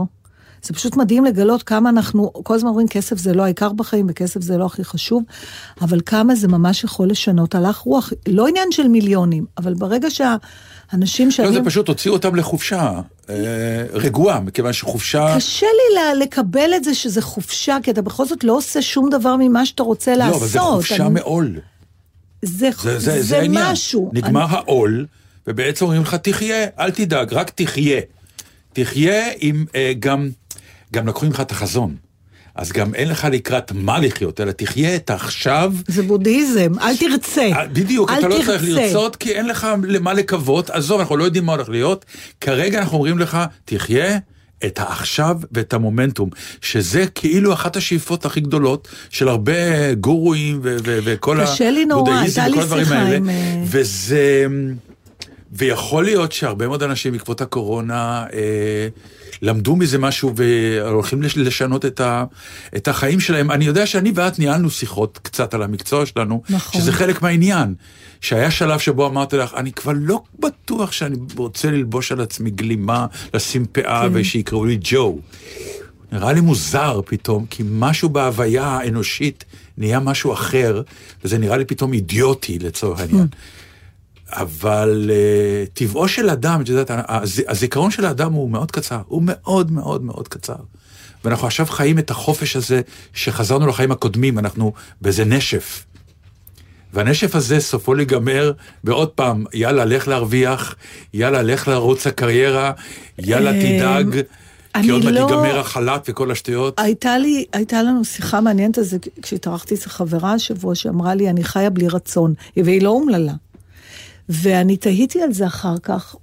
זה פשוט מדהים לגלות כמה אנחנו, כל הזמן אומרים כסף זה לא העיקר בחיים וכסף זה לא הכי חשוב, אבל כמה זה ממש יכול לשנות הלך רוח, לא עניין של מיליונים, אבל ברגע שהאנשים שאני... לא, זה פשוט הוציאו אותם לחופשה אה, רגועה, מכיוון שחופשה... קשה לי לקבל את זה שזה חופשה, כי אתה בכל זאת לא עושה שום דבר ממה שאתה רוצה לעשות. לא, אבל זה חופשה אני- מעול. זה, זה, זה, זה, זה. משהו. נגמר העול, ובעצם אומרים לך, תחיה, אל תדאג, רק תחיה. תחיה עם אה, גם, גם לקחו ממך את החזון. אז גם אין לך לקראת מה לחיות, אלא תחיה את העכשיו. זה בודהיזם, אל תרצה. אה, בדיוק, אל אתה לא צריך תרצה. לרצות, כי אין לך למה לקוות. עזוב, אנחנו לא יודעים מה הולך להיות. כרגע אנחנו אומרים לך, תחיה את העכשיו ואת המומנטום, שזה כאילו אחת השאיפות הכי גדולות של הרבה גורואים ו- ו- וכל קשה לי נורא, הבודהיזם הייתה לי וכל הדברים שיחה האלה. עם, אה, וזה... ויכול להיות שהרבה מאוד אנשים בעקבות הקורונה אה, למדו מזה משהו והולכים לש- לשנות את, ה, את החיים שלהם. אני יודע שאני ואת ניהלנו שיחות קצת על המקצוע שלנו, נכון. שזה חלק מהעניין. שהיה שלב שבו אמרתי לך, אני כבר לא בטוח שאני רוצה ללבוש על עצמי גלימה, לשים פאה כן. ושיקראו לי ג'ו. נראה לי מוזר פתאום, כי משהו בהוויה האנושית נהיה משהו אחר, וזה נראה לי פתאום אידיוטי לצורך העניין. אבל uh, טבעו של אדם, את יודעת, הז, הזיכרון של האדם הוא מאוד קצר, הוא מאוד מאוד מאוד קצר. ואנחנו עכשיו חיים את החופש הזה שחזרנו לחיים הקודמים, אנחנו באיזה נשף. והנשף הזה סופו להיגמר בעוד פעם, יאללה, לך להרוויח, יאללה, לך לרוץ הקריירה, יאללה, אמ, תדאג, כי עוד מעט לא- ייגמר החל"ת וכל השטויות. הייתה לי, הייתה לנו שיחה מעניינת על זה כשהתארחתי אצל חברה השבוע שאמרה לי, אני חיה בלי רצון, והיא לא אומללה. ואני תהיתי על זה אחר כך.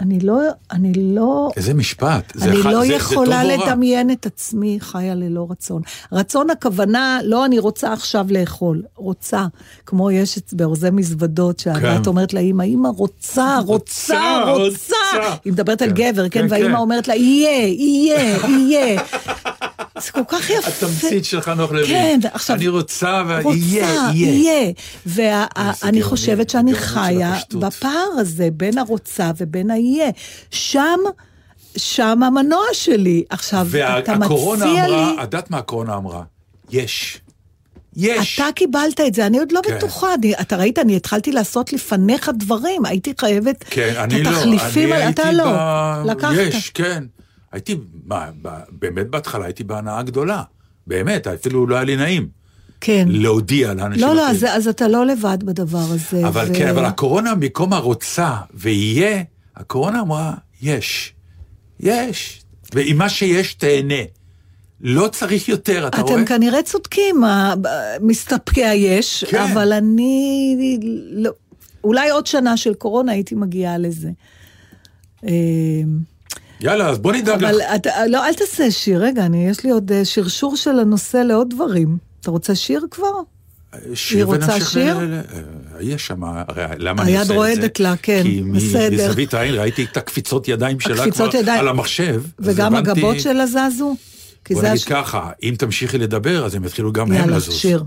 אני לא, אני לא, איזה משפט. זה אני ח- לא זה- זה יכולה רע? לדמיין את עצמי חיה ללא רצון. רצון הכוונה, לא אני רוצה עכשיו לאכול, רוצה. כמו יש באורזי מזוודות, שהבת כן. אומרת לאמא, אמא רוצה, רוצה, רוצה, רוצה. היא מדברת על כן, גבר, כן, כן, והאמא כן. אומרת לה, יהיה, יהיה, יהיה. זה כל כך יפה. התמצית של חנוך לוי. כן, עכשיו... אני רוצה, ויהיה, יהיה. ואני חושבת שאני חיה. בפער הזה בין הרוצה ובין היהיה. שם, שם המנוע שלי. עכשיו, אתה והקורונה מציע אמרה, לי... את יודעת מה הקורונה אמרה? יש. יש. אתה קיבלת את זה, אני עוד לא כן. בטוחה. אני, אתה ראית, אני התחלתי לעשות לפניך דברים, הייתי חייבת כן, את אני לא. התחליפים, אני האלה, אתה הייתי לא. ב... לקחת. יש, כן. הייתי, מה, ב- באמת בהתחלה הייתי בהנאה גדולה. באמת, אפילו לא היה לי נעים. כן. להודיע לאנשים. לא, לא. אז, אז אתה לא לבד בדבר הזה. אבל ו- כן, אבל הקורונה, במקום הרוצה ויהיה, הקורונה אמרה, יש. יש. ועם מה שיש תהנה. לא צריך יותר, אתה רואה? אתם כנראה צודקים, מסתפקי היש, כן. אבל אני... לא, אולי עוד שנה של קורונה הייתי מגיעה לזה. אה, יאללה, אז בוא נדאג לך. אבל אתה, לא, אל תעשה שיר, רגע, אני, יש לי עוד אה, שרשור של הנושא לעוד דברים. אתה רוצה שיר כבר? שיר היא רוצה שיר? ל- יש שם, הרי למה אני היד עושה את זה? רועדת לה, כן, כי בסדר. מזווית העין ראיתי את הקפיצות ידיים שלה הקפיצות כבר ידיים. על המחשב. וגם הגבות שלה זזו? כי בוא נגיד הש- ככה, אם תמשיכי לדבר, אז הם יתחילו גם הם יאללה, לזוז. שיר.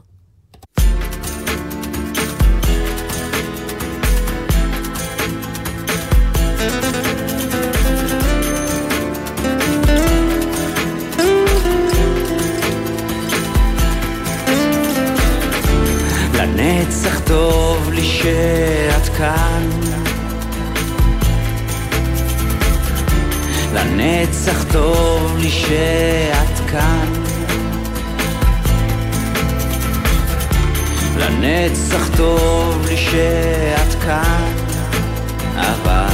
שאת כאן. לנצח טוב לי שאת כאן. לנצח טוב לי שאת כאן אבל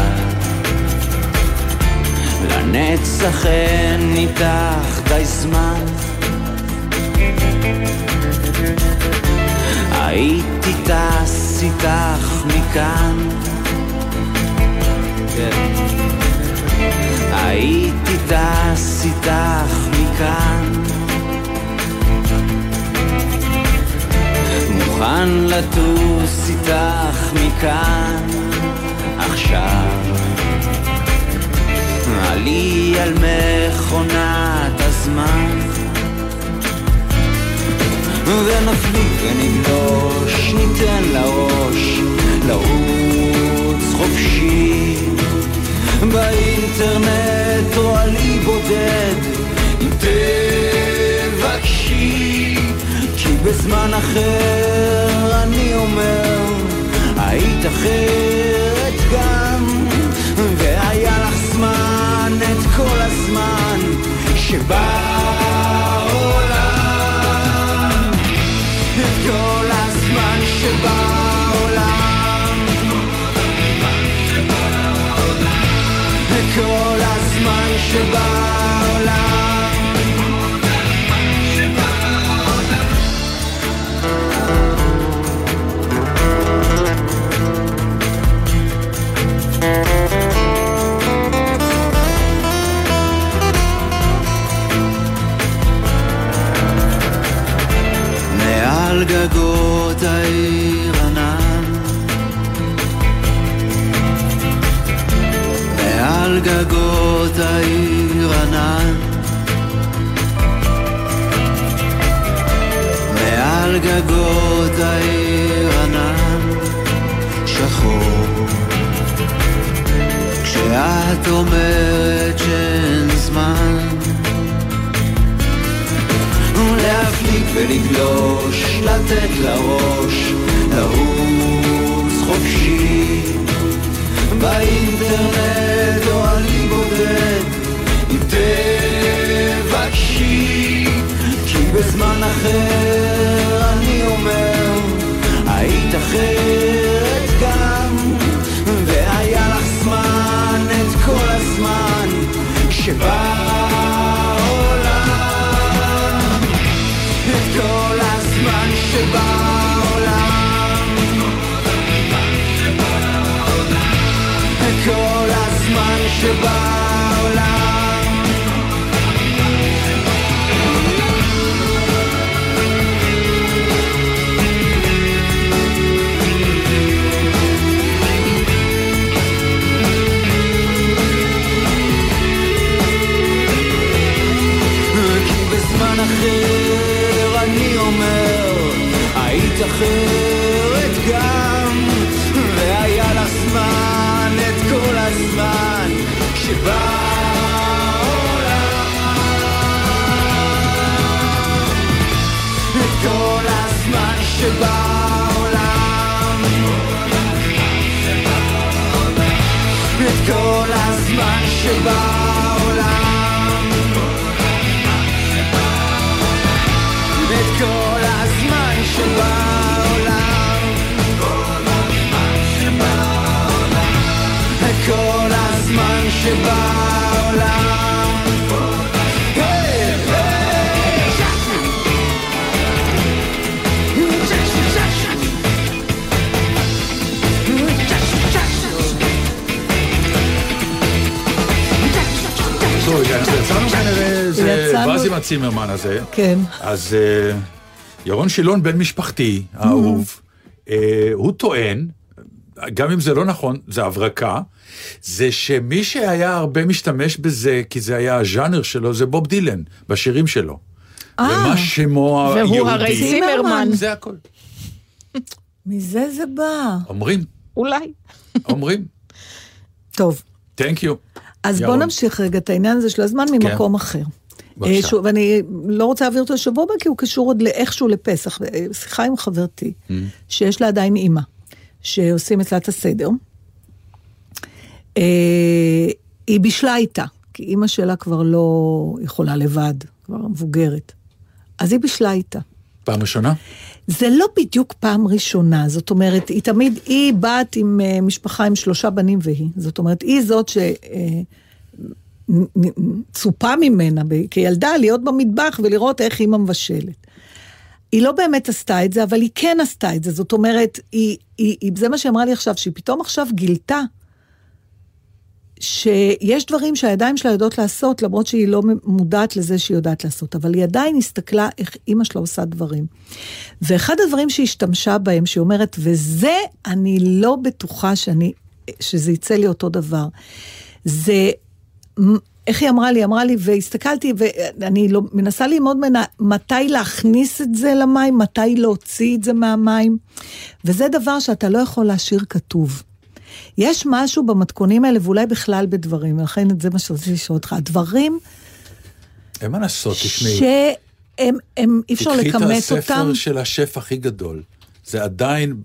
לנצח אין איתך די זמן. הייתי טס איתך מכאן. כן. הייתי טס איתך מכאן. מוכן לטוס איתך מכאן. עכשיו. עלי על מכונת הזמן ונפליג ונגלוש, ניתן לראש לרוץ חופשי. באינטרנט או עלי בודד אם תבקשי כי בזמן אחר אני אומר היית אחרת גם והיה לך זמן את כל הזמן שבעולם כל הזמן שבעולם. כל הזמן שבעולם שבעולם. את כל הזמן שבעולם. את כל הזמן שבעולם זה בז עם הצימרמן הזה. כן. אז אה, ירון שילון, בן משפחתי, האהוב, אה, הוא טוען, גם אם זה לא נכון, זה הברקה, זה שמי שהיה הרבה משתמש בזה, כי זה היה הז'אנר שלו, זה בוב דילן, בשירים שלו. ומה שמו היהודי. והוא הרי צימרמן. זה הכל. מזה זה בא. אומרים, אולי. אומרים. טוב, Thank you. אז בוא ירון. נמשיך רגע את העניין הזה של הזמן ממקום אחר. בבקשה. אה, שוב, ואני לא רוצה להעביר אותו לשבוע הבא, כי הוא קשור עוד לאיכשהו לפסח. אה, שיחה עם חברתי, Mm. שיש לה עדיין אימא, שעושים אצלה את הסדר. אה, היא בישלה איתה, כי אימא שלה כבר לא יכולה לבד, כבר מבוגרת. אז היא בישלה איתה. פעם ראשונה? זה לא בדיוק פעם ראשונה, זאת אומרת, היא תמיד, היא בת עם uh, משפחה עם שלושה בנים והיא. זאת אומרת, היא זאת שצופה ממנה כילדה להיות במטבח ולראות איך אימא מבשלת. היא לא באמת עשתה את זה, אבל היא כן עשתה את זה. זאת אומרת, היא, היא, היא, זה מה שהיא אמרה לי עכשיו, שהיא פתאום עכשיו גילתה שיש דברים שהידיים שלה יודעות לעשות, למרות שהיא לא מודעת לזה שהיא יודעת לעשות, אבל היא עדיין הסתכלה איך אימא שלה עושה דברים. ואחד הדברים שהיא השתמשה בהם, שהיא אומרת, וזה אני לא בטוחה שאני, שזה יצא לי אותו דבר, זה, איך היא אמרה לי? אמרה לי, והסתכלתי, ואני לא, מנסה ללמוד ממנה מתי להכניס את זה למים, מתי להוציא את זה מהמים, וזה דבר שאתה לא יכול להשאיר כתוב. יש משהו במתכונים האלה, ואולי בכלל בדברים, ולכן זה מה שרציתי לשאול אותך. הדברים אין מה לעשות, תשמעי. שהם, הם, אי אפשר לכמת תקחי את אותם. הספר של השף הכי גדול. זה עדיין,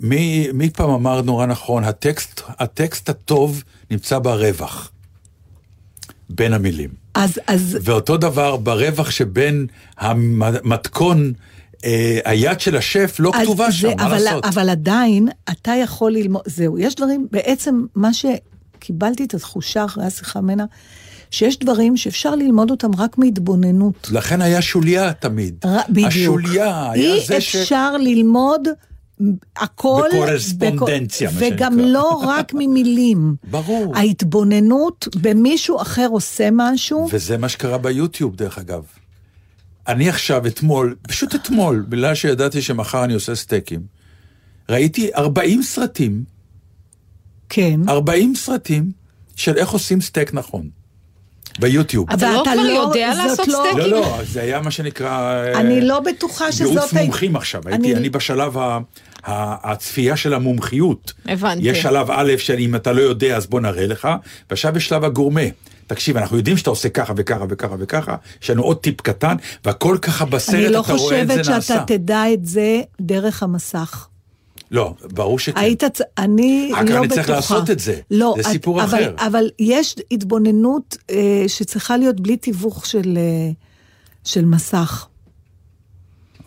מי, מי פעם אמר נורא נכון, הטקסט, הטקסט הטוב נמצא ברווח. בין המילים. אז, אז, ואותו דבר ברווח שבין המתכון, אה, היד של השף לא כתובה זה, שם, מה אבל, לעשות? אבל עדיין, אתה יכול ללמוד, זהו, יש דברים, בעצם מה שקיבלתי את התחושה אחרי השיחה ממנה, שיש דברים שאפשר ללמוד אותם רק מהתבוננות. לכן היה שוליה תמיד. ר- בדיוק. השוליה היה אי זה ש... אפשר ללמוד הכל... בקורספונדנציה, מה וגם. לא רק ממילים. ברור. ההתבוננות במישהו אחר עושה משהו, וזה מה שקרה ביוטיוב, דרך אגב. אני עכשיו, אתמול, פשוט אתמול, בגלל שידעתי שמחר אני עושה סטייקים, ראיתי 40 סרטים, כן. 40 סרטים של איך עושים סטייק נכון. ביוטיוב. אתה לא לא- יודע לעשות לא- סטייקים? לא, לא, זה היה מה שנקרא... אה, אני לא בטוחה שזאת... ייעוץ מומחים עכשיו, הייתי, אני- אני בשלב ה- הצפייה של המומחיות. הבנתי. יש שלב א' של אם אתה לא יודע אז בוא נראה לך, ועכשיו יש שלב הגורמה. תקשיב, אנחנו יודעים שאתה עושה ככה וככה וככה וככה, יש לנו עוד טיפ קטן, והכל ככה בסרט, אני לא אתה רואה את זה חושבת נעשה. שאתה תדע את זה דרך המסך. לא, ברור שכן. היית, צ- אני לא רק בטוחה. אני צריך לעשות את זה. לא, זה את- סיפור אבל, אחר. אבל יש התבוננות אה, שצריכה להיות בלי תיווך של, אה, של מסך.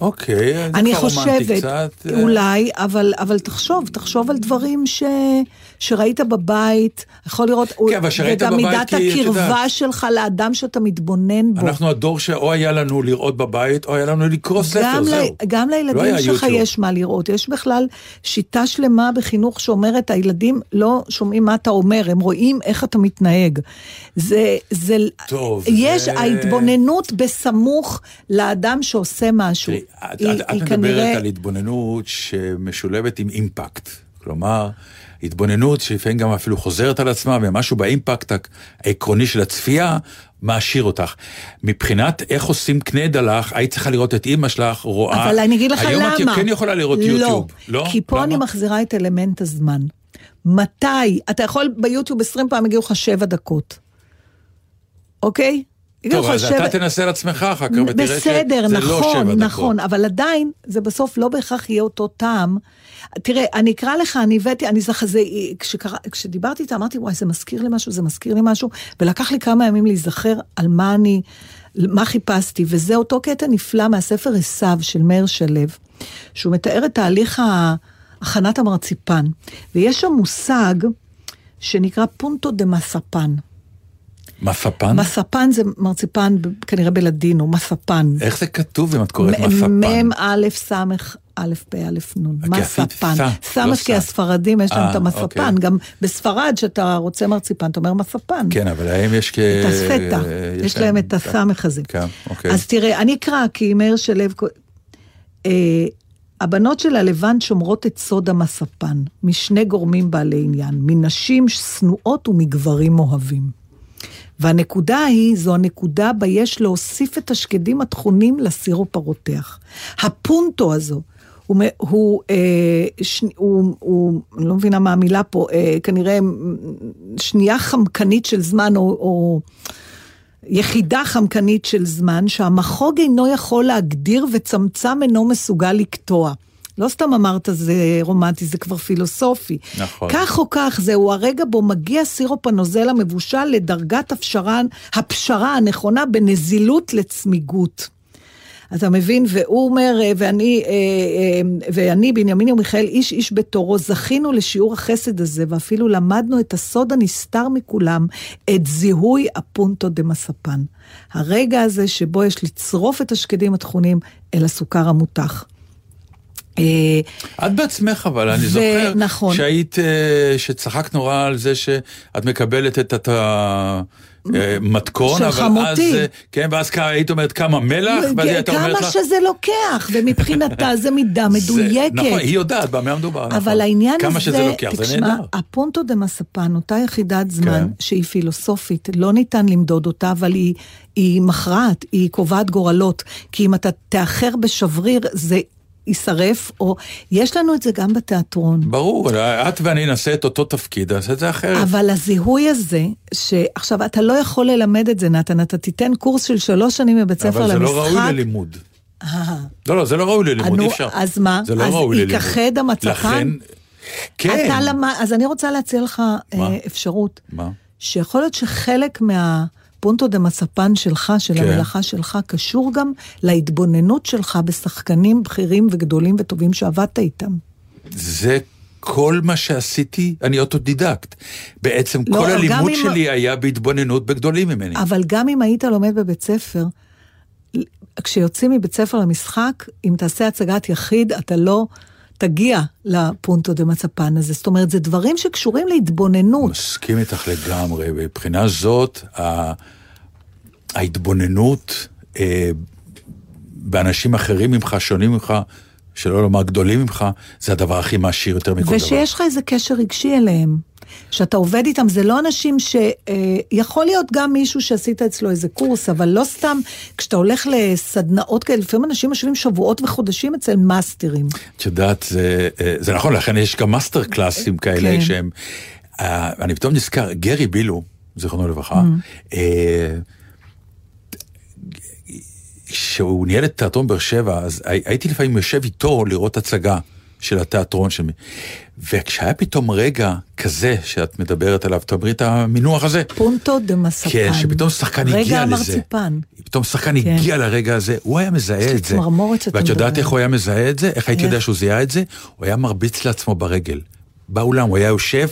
אוקיי, זה אני כבר רומנטי חושבת, קצת. אה, אולי, אבל, אבל תחשוב, תחשוב על דברים ש, שראית בבית, יכול לראות, כן, אבל שראית וגם בבית, מידת כי את הקרבה יודעת. שלך לאדם שאתה מתבונן בו. אנחנו הדור שאו היה לנו לראות בבית, או היה לנו לקרוא ספר, זהו. ל, גם לא לילדים היה שלך. יש מה לראות. יש בכלל שיטה שלמה בחינוך שאומרת, הילדים לא שומעים מה אתה אומר, הם רואים איך אתה מתנהג. זה, זה, טוב, יש זה- ההתבוננות בסמוך לאדם שעושה משהו. את, היא- את, את היא מדברת כנראה- על התבוננות שמשולבת עם אימפקט. כלומר, התבוננות שלפעמים גם אפילו חוזרת על עצמה, ומשהו באימפקט העקרוני של הצפייה מעשיר אותך. מבחינת איך עושים קנה דלך, היית צריכה לראות את אימא שלך רואה... אבל אני אגיד לך היום למה. את כן יכולה לראות יוטיוב. לא? כי פה למה? אני מחזירה את אלמנט הזמן. מתי? אתה יכול ביוטיוב 20 פעם יגידו לך שבע דקות. אוקיי? טוב, אז שבע- אתה תנסה לעצמך אחר כך, ותראה בסדר, שזה לא שבע נכון, דקות. נכון, אבל עדיין, זה בסוף לא בהכרח יהיה אותו טעם. תראה, אני אקרא לך, אני הבאתי, אני זכה, זה, כשקרא, כשדיברתי איתה, אמרתי, וואי, זה מזכיר לי משהו, זה מזכיר לי משהו, ולקח לי כמה ימים להיזכר על מה אני, מה חיפשתי, וזה אותו קטע נפלא מהספר עשיו של מאיר שלו, שהוא מתאר את תהליך הכנת המרציפן, ויש שם מושג שנקרא פונטו דה מספן. מספן? מספן זה מרציפן כנראה בלדינו, מספן. איך זה כתוב אם את קוראת מספן? מ' א' ס' א', פ', א', נ', עשית מספן. סה, לא כי. הספרדים יש להם אה, את המספן, אוקיי. גם בספרד, כשאתה רוצה מרציפן, אתה אומר מספן. כן, אבל להם יש כ... את הספטה, יש להם את הסמך הזה. כן, אוקיי. אז תראה, אני אקרא, כי מאיר שלו... אה, הבנות של הלבן שומרות את סוד המספן, משני גורמים בעלי עניין, מנשים שנואות ומגברים אוהבים. והנקודה היא, זו הנקודה בה יש להוסיף את השקדים הטחונים לסירופ הרותח. הפונטו הזו, הוא, הוא, אה, ש, הוא, הוא, אני לא מבינה מה המילה פה, אה, כנראה שנייה חמקנית של זמן, או, או יחידה חמקנית של זמן, שהמחוג אינו יכול להגדיר וצמצם אינו מסוגל לקטוע. לא סתם אמרת זה רומנטי, זה כבר פילוסופי. נכון. כך או כך, זהו הרגע בו מגיע סירופ הנוזל המבושל לדרגת הפשרה, הפשרה הנכונה בנזילות לצמיגות. אתה מבין? והוא אומר, אה, ואני, אה, אה, ואני, בנימין ומיכאל, איש איש בתורו, זכינו לשיעור החסד הזה, ואפילו למדנו את הסוד הנסתר מכולם, את זיהוי הפונטו דה מספן. הרגע הזה שבו יש לצרוף את השקדים הטחונים אל הסוכר המותח. אה, את בעצמך, אבל אני זוכר נכון. שהיית, אה, שצחקת נורא על זה שאת מקבלת את המתכון, של אבל חמותי. אז, אה, כן, ואז היית אומרת כמה מלח, ואז היא הייתה אומרת כמה לך, שזה לוקח, ומבחינתה זה מידה זה- מדויקת. נכון, היא יודעת במה מדובר, נכון. אבל העניין כמה הזה, שזה לוקח, זה תשמע, נהדר. הפונטו דה מספן, אותה יחידת זמן כן. שהיא פילוסופית, לא ניתן למדוד אותה, אבל היא, היא מכרעת, היא קובעת גורלות. כי אם אתה תאחר בשבריר, זה יישרף, או יש לנו את זה גם בתיאטרון. ברור, את ואני נעשה את אותו תפקיד, נעשה את זה אחרת. אבל הזיהוי הזה, שעכשיו, אתה לא יכול ללמד את זה, נתן, אתה תיתן קורס של שלוש שנים בבית ספר אבל למשחק. זה לא ראוי ללימוד. אה, לא, לא, זה לא ראוי ללימוד, נו, אי אפשר. אז מה? זה לא אז ראוי ללימוד. ייכחד המצפן? לכן, כן. אתה למד, אז אני רוצה להציע לך מה? אה, אפשרות, מה? שיכול להיות שחלק מה punto de masapan שלך, של כן. המלאכה שלך, קשור גם להתבוננות שלך בשחקנים בכירים וגדולים וטובים שעבדת איתם. זה כל מה שעשיתי, אני אוטודידקט. בעצם לא, כל הלימוד אם- שלי היה בהתבוננות בגדולים ממני. אבל גם אם היית לומד בבית ספר, כשיוצאים מבית ספר למשחק, אם תעשה הצגת יחיד, אתה לא תגיע לפונטו דה מצפן הזה. זאת אומרת, זה דברים שקשורים להתבוננות. מסכים איתך לגמרי. מבחינה זאת, ההתבוננות אה, באנשים אחרים ממך, שונים ממך, שלא לומר גדולים ממך, זה הדבר הכי מעשיר יותר מכל דבר. ושיש לך איזה קשר רגשי אליהם. שאתה עובד איתם, זה לא אנשים ש... אה, להיות גם מישהו שעשית אצלו איזה קורס, אבל לא סתם, כשאתה הולך לסדנאות כאלה, לפעמים אנשים יושבים שבועות וחודשים אצל מאסטרים. את יודעת, זה, אה, זה נכון, לכן יש גם מאסטר קלאסים כאלה כן. שהם... אה, אני פתאום נזכר, גרי בילו, זיכרונו לברכה, Mm-hmm. אה, כשהוא ניהל את תיאטרון באר שבע, אז הי- הייתי לפעמים יושב איתו לראות הצגה של התיאטרון של... וכשהיה פתאום רגע כזה שאת מדברת עליו, תאמרי את המינוח הזה. Punto de masapan. כן, שפתאום שחקן הגיע לזה. רגע המרציפן. פתאום שחקן כן. הגיע לרגע הזה, הוא היה מזהה את זה. ואת יודעת. איך הוא היה מזהה את זה? איך הייתי? יודע שהוא זיהה את זה? הוא היה מרביץ לעצמו ברגל. באולם הוא היה יושב,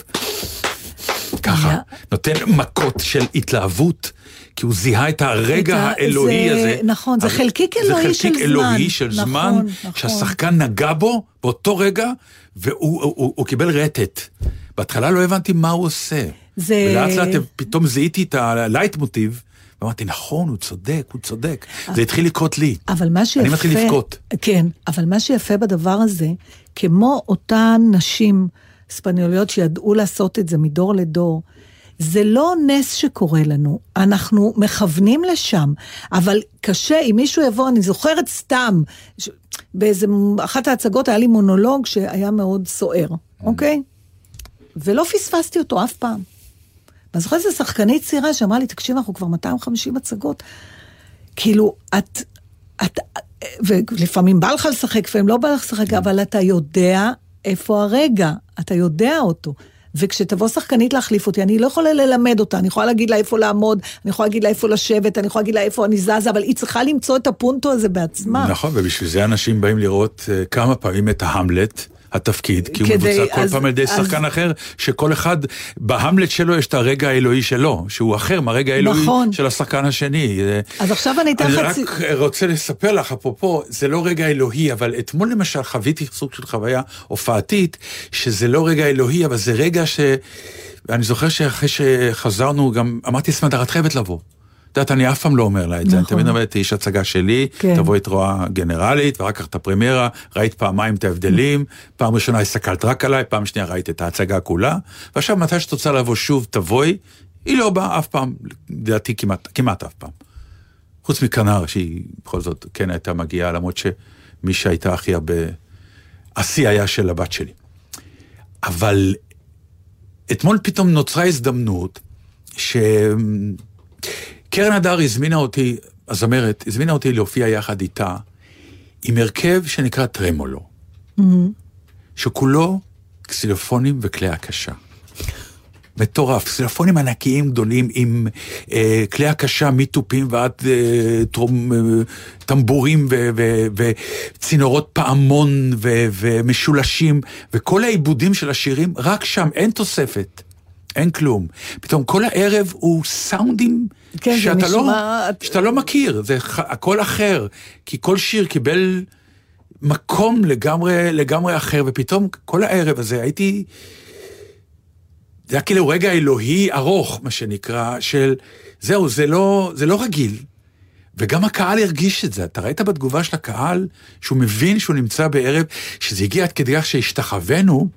ככה, נותן מכות של התלהבות. כי הוא זיהה את הרגע את האלוהי זה- הזה. נכון, זה חלקיק אלוהי של זה חלקיק אלוהי זמן. של נכון, זמן, נכון. שהשחקן נגע בו באותו רגע, והוא הוא, הוא, הוא קיבל רטט. בהתחלה לא הבנתי מה הוא עושה. זה- ולאט לאט פתאום זיהיתי את הלייט מוטיב, ואמרתי, נכון, הוא צודק, הוא צודק. זה התחיל לקרות לי. אבל מה שיפה... אני מתחיל לבכות. כן, אבל מה שיפה בדבר הזה, כמו אותן נשים ספניוליות שידעו לעשות את זה מדור לדור, זה לא נס שקורה לנו, אנחנו מכוונים לשם, אבל קשה, אם מישהו יבוא, אני זוכרת סתם, ש... באיזה אחת ההצגות היה לי מונולוג שהיה מאוד סוער, אוקיי? ולא פספסתי אותו אף פעם. ואני זוכרת איזו שחקנית צעירה שאמרה לי, תקשיב, אנחנו כבר 250 הצגות. כאילו, את, את, ולפעמים בא לך לשחק, לפעמים לא בא לך לשחק, אבל אתה יודע איפה הרגע, אתה יודע אותו. וכשתבוא שחקנית להחליף אותי, אני לא יכולה ללמד אותה, אני יכולה להגיד לה איפה לעמוד, אני יכולה להגיד לה איפה לשבת, אני יכולה להגיד לה איפה אני זזה, אבל היא צריכה למצוא את הפונטו הזה בעצמה. נכון, ובשביל זה אנשים באים לראות אה, כמה פעמים את ההמלט, התפקיד, כי הוא כדי- מבוצע כל אז- פעם על ידי שחקן אחר, שכל אחד, בהמלט שלו יש את הרגע האלוהי שלו, שהוא אחר מהרגע האלוהי נכון. של השחקן השני. אז עכשיו אני אתן אני לך... רק צי- רוצה לספר לך, אפרופו, זה לא רגע אלוהי, אבל אתמול למשל חוויתי סוג של חוויה הופעתית, שזה לא רגע אלוהי, אבל זה רגע ש... אני זוכר שאחרי שחזרנו, גם אמרתי סמדר, את חייבת לבוא. את יודעת, אני אף פעם לא אומר לה את זה, אני נכון. תמיד אומר, יש הצגה שלי, כן. תבואי את רואה גנרלית, ואחר כך את הפרמיירה, ראית פעמיים את ההבדלים, פעם ראשונה הסתכלת רק עליי, פעם שנייה ראית את ההצגה כולה, ועכשיו מתי שאת רוצה לבוא שוב, תבואי, היא לא באה אף פעם, לדעתי כמעט, כמעט אף פעם. חוץ מכנר, שהיא בכל זאת כן הייתה מגיעה, למרות שמי שהייתה הכי הרבה... השיא היה של הבת שלי. אבל אתמול פתאום נוצרה הזדמנות שקרן הדר הזמינה אותי, הזמרת, הזמינה אותי להופיע יחד איתה עם הרכב שנקרא טרמולו, שכולו קסילופונים וכלי הקשה. מטורף, קסילופונים ענקיים גדולים עם אה, כלי הקשה מתופים ועד אה, טרום, אה, טמבורים ו- ו- וצינורות פעמון ו- ומשולשים, וכל העיבודים של השירים, רק שם, אין תוספת. אין כלום. פתאום כל הערב הוא סאונדים כן, שאתה, לא, נשמע- שאתה לא מכיר, זה הכל אחר. כי כל שיר קיבל מקום לגמרי, לגמרי אחר, ופתאום כל הערב הזה הייתי... זה היה כאילו רגע אלוהי ארוך, מה שנקרא, של זהו, זה לא, זה לא רגיל. וגם הקהל הרגיש את זה. אתה ראית בתגובה של הקהל שהוא מבין שהוא נמצא בערב, שזה הגיע עד כדי כך שהשתחווינו,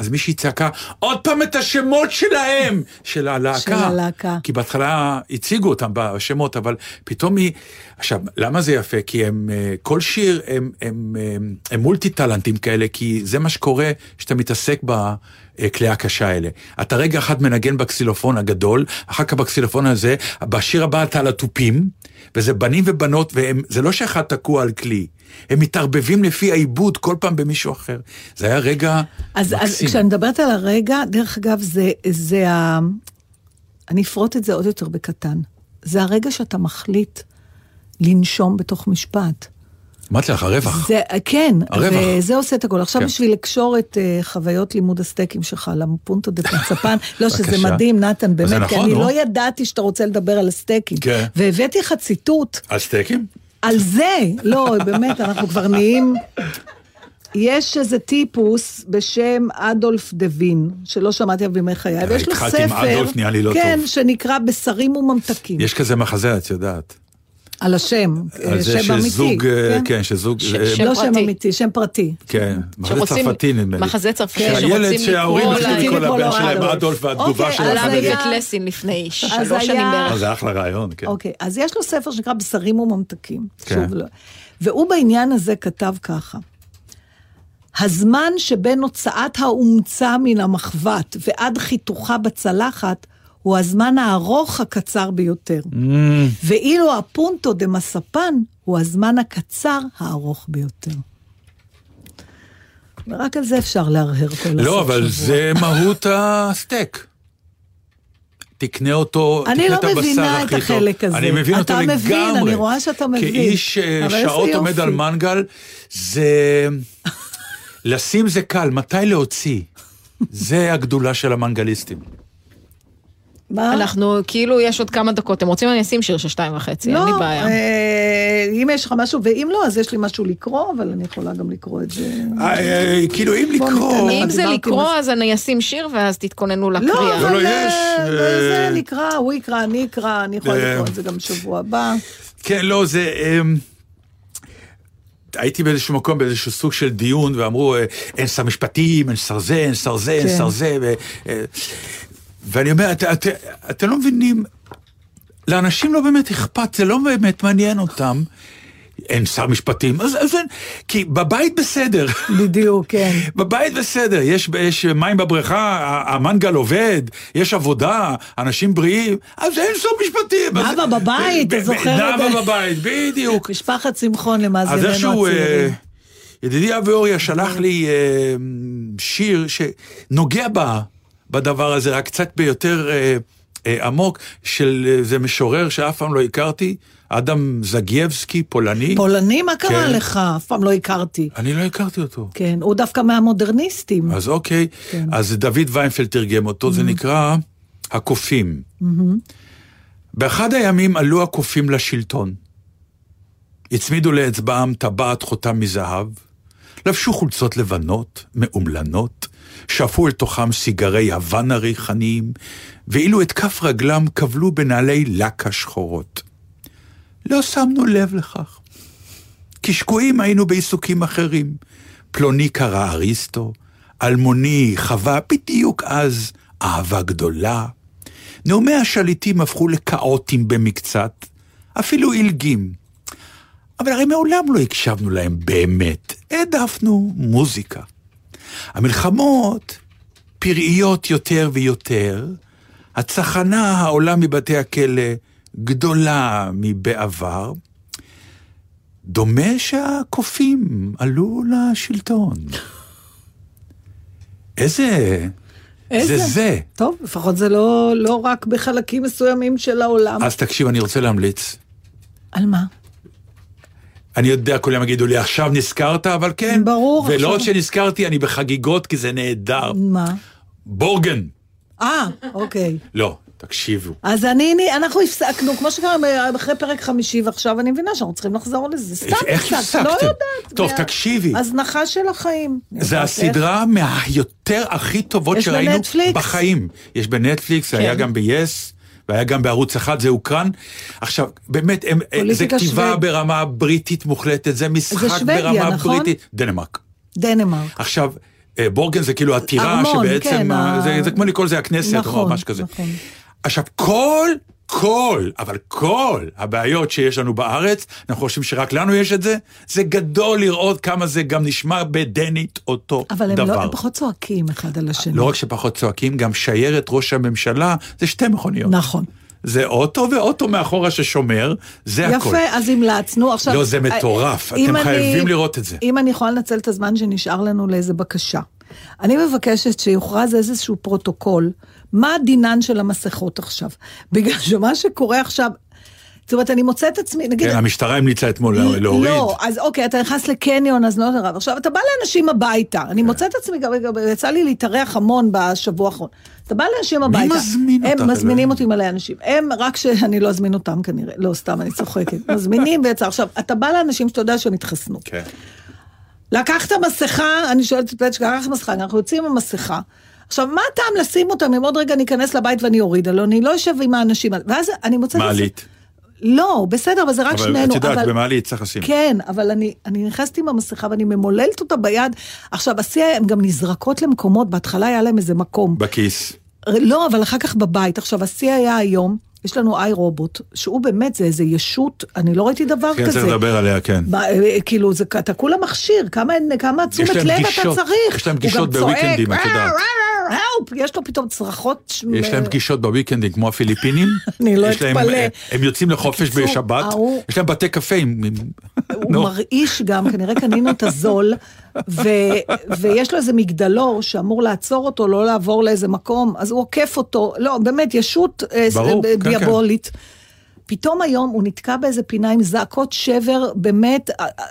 אז מישהי צעקה, עוד פעם את השמות שלהם, של הלהקה. של הלהקה. כי בהתחלה הציגו אותם בשמות, אבל פתאום היא... עכשיו, למה זה יפה? כי הם, אה, כל שיר הם, הם, הם, הם מולטי טלנטים כאלה, כי זה מה שקורה כשאתה מתעסק בכלי הקשה האלה. אתה רגע אחד מנגן בקסילופון הגדול, אחר כך בקסילופון הזה, בשיר הבא אתה על התופים, וזה בנים ובנות, וזה לא שאחד תקוע על כלי. הם מתערבבים לפי העיבוד כל פעם במישהו אחר. זה היה רגע אז, אז מקסים. כשאני מדברת על הרגע, דרך אגב, זה, זה ה... אני אפרוט את זה עוד יותר בקטן. זה הרגע שאתה מחליט לנשום בתוך משפט. אמרתי לך, הרווח. זה, כן, הרווח. וזה עושה את הכל. עכשיו כן. בשביל לקשור את uh, חוויות לימוד הסטייקים שלך לפונטו דה פנצפן, לא שזה. מדהים, נתן, באמת, כי נכון, אני נו. לא ידעתי שאתה רוצה לדבר על הסטייקים. כן. והבאתי לך ציטוט על סטייקים? על זה, לא, באמת, אנחנו כבר נהיים... יש איזה טיפוס בשם אדולף דווין, שלא שמעתי עליו בימי חיי, ויש לו ספר, התחלתי עם אדולף, נהיה לי לא כן, טוב. שנקרא בשרים וממתקים, יש כזה מחזה, את יודעת. על השם, על זה שם אמיתי, שזוג, אה, כן? כן, שזוג, ש- אה, שם לא שם פרטי. אמיתי, שם פרטי. כן, מחזה צרפתי נדמה לי. מחזה צרפתי שהילד שרוצים שההורים לה- לקרוא לקרוא לבן שלהם אדולף. והתגובה אוקיי, של אז עלה היה- החברים. בבית לסין לפני אז שלוש שנים בערך. זה אחלה רעיון, כן. אוקיי, אז יש לו ספר שנקרא בשרים וממתקים. כן. שוב, לא. והוא בעניין הזה כתב ככה: הזמן שבין הוצאת האומצה מן המחבת ועד חיתוכה בצלחת, הוא הזמן הארוך הקצר ביותר. Mm. ואילו הפונטו דה מספן הוא הזמן הקצר הארוך ביותר. ורק על זה אפשר להרהר כל הסוף לא, אבל שבוע. זה מהות הסטייק. תקנה אותו, אני תקנה לא את הבשר מבינה את הכי טוב. החלק הזה. אני מבין אותו אתה לגמרי. מבין, אני רואה שאתה מבין. כאיש אה, שעות עומד. על מנגל, זה... לשים זה קל, מתי להוציא? זה הגדולה של המנגליסטים. מה? אנחנו, כאילו, יש עוד כמה דקות. אתם רוצים אני אשים שיר של שתיים וחצי, אין לי בעיה. אה, אם יש לך משהו, ואם לא, אז יש לי משהו לקרוא, אבל אני יכולה גם לקרוא את זה. אה, אה, כאילו, אם לקרוא... אם זה לקרוא. אז אני אשים שיר ואז תתכוננו לא, לקריאה. לא, אבל יש, אה, אה, זה נקרא, הוא יקרא, אני אקרא, אני יכולה אה, לקרוא את זה גם בשבוע הבא. כן, לא, זה... אמ, הייתי באיזשהו מקום, באיזשהו סוג של דיון, ואמרו, אין שר משפטים, אין שר זה, אין שר זה, אין כן. שר זה, ו- ואני אומר, את- את- אתם לא מבינים, לאנשים לא באמת אכפת, זה לא באמת מעניין אותם. אין שר משפטים, אז, אז אין, כי בבית בסדר. בדיוק, כן. בבית בסדר, יש, יש מים בבריכה, המנגל עובד, יש עבודה, אנשים בריאים, אז אין שר משפטים. אז- נאוה בבית, ב- אתה זוכר את זה? נאוה בבית, בדיוק. משפחת שמחון אז למאזיננו איכשהו, אה, הצעירים. ידידי אבי אוריה שלח לי אה, שיר שנוגע בה, בדבר הזה, רק קצת ביותר אה, אה, עמוק של איזה משורר שאף פעם לא הכרתי, אדם זגייבסקי, פולני. פולני, מה קרה כן. לך? אף פעם לא הכרתי. אני לא הכרתי אותו. כן, הוא דווקא מהמודרניסטים. אז אוקיי, כן. אז דוד ויינפלד תרגם אותו, זה נקרא הקופים. באחד הימים עלו הקופים לשלטון. הצמידו לאצבעם טבעת חותם מזהב, לבשו חולצות לבנות, מאומלנות, שאפו אל תוכם סיגרי הוואנה ריחניים, ואילו את כף רגלם כבלו בנעלי לקה שחורות. לא שמנו לב לכך. כי שקועים היינו בעיסוקים אחרים. פלוני קרא אריסטו, אלמוני חווה בדיוק אז אהבה גדולה. נאומי השליטים הפכו לכאוטים במקצת, אפילו עילגים. אבל הרי מעולם לא הקשבנו להם באמת, העדפנו מוזיקה. המלחמות פראיות יותר ויותר, הצחנה העולה מבתי הכלא גדולה מבעבר. דומה שהקופים עלו לשלטון. איזה... איזה? זה זה. טוב, לפחות זה לא, לא רק בחלקים מסוימים של העולם. אז תקשיב, אני רוצה להמליץ. על מה? אני יודע, כולם יגידו לי, עכשיו נזכרת, אבל כן. ברור, ולא עכשיו- שנזכרתי, אני בחגיגות, כי זה נהדר. מה? בורגן. אה, אוקיי. לא, תקשיבו. אז אני, אני, אנחנו הפסקנו, כמו שקרה אחרי פרק חמישי, ועכשיו אני מבינה שאנחנו צריכים לחזור לזה. סתם איך הפסקת, לא? יודעת. טוב, מה- תקשיבי. הזנחה של החיים. זה הסדרה מהיותר הכי טובות שראינו בנטפליקס? בחיים. יש בנטפליקס, היה כן. גם ב-yes, והיה גם בערוץ אחד, זה הוקרן. עכשיו, באמת, הם, זה פוליטיקה כתיבה שוודית. ברמה בריטית מוחלטת, זה משחק שוודיה, ברמה נכון? בריטית. דנמרק. דנמרק. עכשיו, אה, בורגן זה כאילו הטירה ארמון, שבעצם, כן, ה- ה- זה, זה כמו לקרוא לזה הכנסת, או נכון, משהו כזה. נכון. עכשיו, כל, כל, אבל כל הבעיות שיש לנו בארץ, אנחנו חושבים שרק לנו יש את זה, זה גדול לראות כמה זה גם נשמע בדנית אותו אבל הם, דבר. לא, הם פחות צועקים אחד על השני. לא רק שפחות צועקים, גם שיירת ראש הממשלה זה שתי מכוניות. נכון. זה אוטו ואוטו מאחורה ששומר, זה הכל. יפה, אז המלצנו. עכשיו... לא, זה מטורף. אתם אני- חייבים לראות את זה. אם אני יכולה לנצל את הזמן שנשאר לנו לאיזה בקשה. אני מבקשת שיוכרז איזשהו פרוטוקול, מה דינן של המסכות עכשיו. בגלל שמה שקורה עכשיו, זאת אומרת, אני מוצאת עצמי, נגיד... כן, המשטרה המליצה אתמול לה- להוריד. לא, אז אוקיי, אתה נכנס לקניון, אז לא רב. עכשיו, אתה בא לאנשים הביתה, אני מוצאת עצמי, יצא לי להתארח המון בשבוע האחרון. אתה בא לאנשים הביתה. מזמין אותך, הם מזמינים? אותי מלא אנשים. הם, רק שאני לא אזמין אותם כנראה, לא, סתם, אני צוחקת. מזמינים ויצא. עכשיו, אתה בא לאנשים שאתה יודע שהם התחסנו. כן. לקחת מסכה, אני שואלת את פלצ'קה, לקחת מסכה, אנחנו יוצאים עם מסכה. עכשיו, מה הטעם לשים אותם אם עוד רגע אני אכנס לבית ואני אוריד? הלוא אני לא אשב עם האנשים. ואז אני מוצאת... מעלית. לא, בסדר, אבל זה רק אבל שנינו. את יודעת, במעלית צריך לשים. כן, אבל אני, אני נכנסת עם המסכה ואני ממוללת אותה ביד. עכשיו, השיא, הן גם נזרקות למקומות, בהתחלה היה להם איזה מקום. בכיס. לא, אבל אחר כך בבית. עכשיו, השיא היה היום, יש לנו איי רובוט, שהוא באמת, זה איזה ישות, אני לא ראיתי דבר כן, כזה. צריך לדבר עליה, כן. ב- אה, כאילו, זה, אתה כולה מכשיר, כמה, כמה תשומת לב אתה פגישות, צריך. יש להם פגישות בוויקנדים, את "אה, יודעת." אה, אה, help, יש לו פתאום צרחות. יש להם פגישות בוויקנדים כמו הפיליפינים. אני לא אתפלא. הם יוצאים לחופש בשבת, יש להם בתי קפה הוא. מרעיש גם, כנראה קנינו את הזול, ו, ויש לו איזה מגדלור שאמור לעצור אותו, לא לעבור לאיזה מקום, אז הוא עוקף אותו, לא, באמת, ישות אה, ברור, אה, כן, כן. דיאבולית. פתאום היום הוא נתקע באיזה פינה עם זעקות שבר, באמת, אה, אה,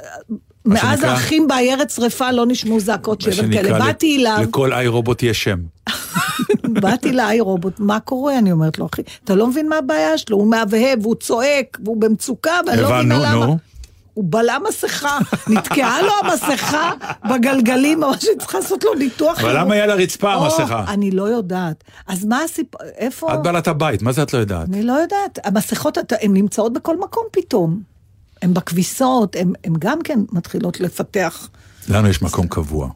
מאז שנקרא- האחים בעיירת שרפה לא נשמעו זעקות שבר כאלה. באתי אליו, לכל איי רובוט יש שם. באתי לאי רובוט, מה קורה? אני אומרת לו, אחי, אתה לא מבין מה הבעיה שלו, הוא מהבהב, הוא צועק, והוא במצוקה, ואני לא מבינה הבנו, למה. נו. הוא בלע מסכה, נתקעה לו המסכה בגלגלים, ממש צריכה לעשות לו ניתוח. אבל למה היא על הרצפה או, המסכה? אני לא יודעת. אז מה הסיפור, איפה? את בעלת הבית, מה זה את לא יודעת? אני לא יודעת. המסכות, הן נמצאות בכל מקום פתאום. הן בכביסות, הן גם כן מתחילות לפתח. לנו יש מקום קבוע.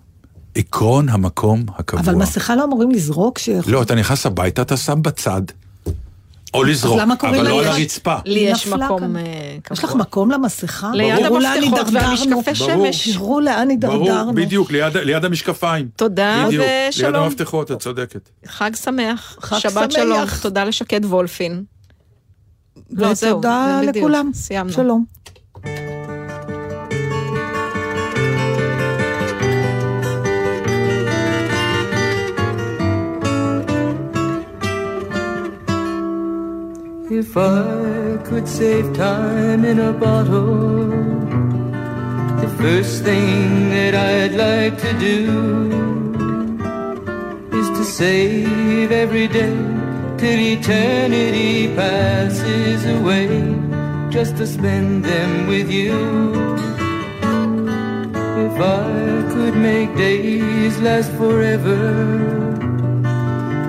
עקרון המקום הקבוע. אבל מסכה לא אמורים לזרוק? שיכול- לא, אתה נכנס הביתה, אתה שם בצד. או לזרוק, אבל לא על יש- הרצפה. לי יש מקום כאן. אה, קבוע. יש לך מקום למסכה? ליד המפתחות. והמשקפי ברור. שמש. תראו לאן הידרדרנו. ברור, בדיוק, ליד, ליד המשקפיים. תודה ושלום. ליד המפתחות, את צודקת. חג שמח, חג שבת שמח. שלום, תודה לשקד וולפין. לא, ותודה לכולם. סיימנו. שלום. If I could save time in a bottle, the first thing that I'd like to do is to save every day till eternity passes away, just to spend them with you. If I could make days last forever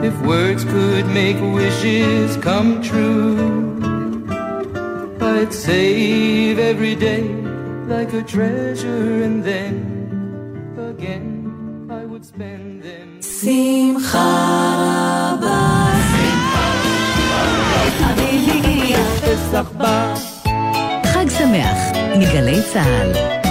If words could make wishes come true, I'd save every day like a treasure, and then again I would spend them. שמחה רבה, חביבי, פסח בא, חג שמח מגלי צה"ל.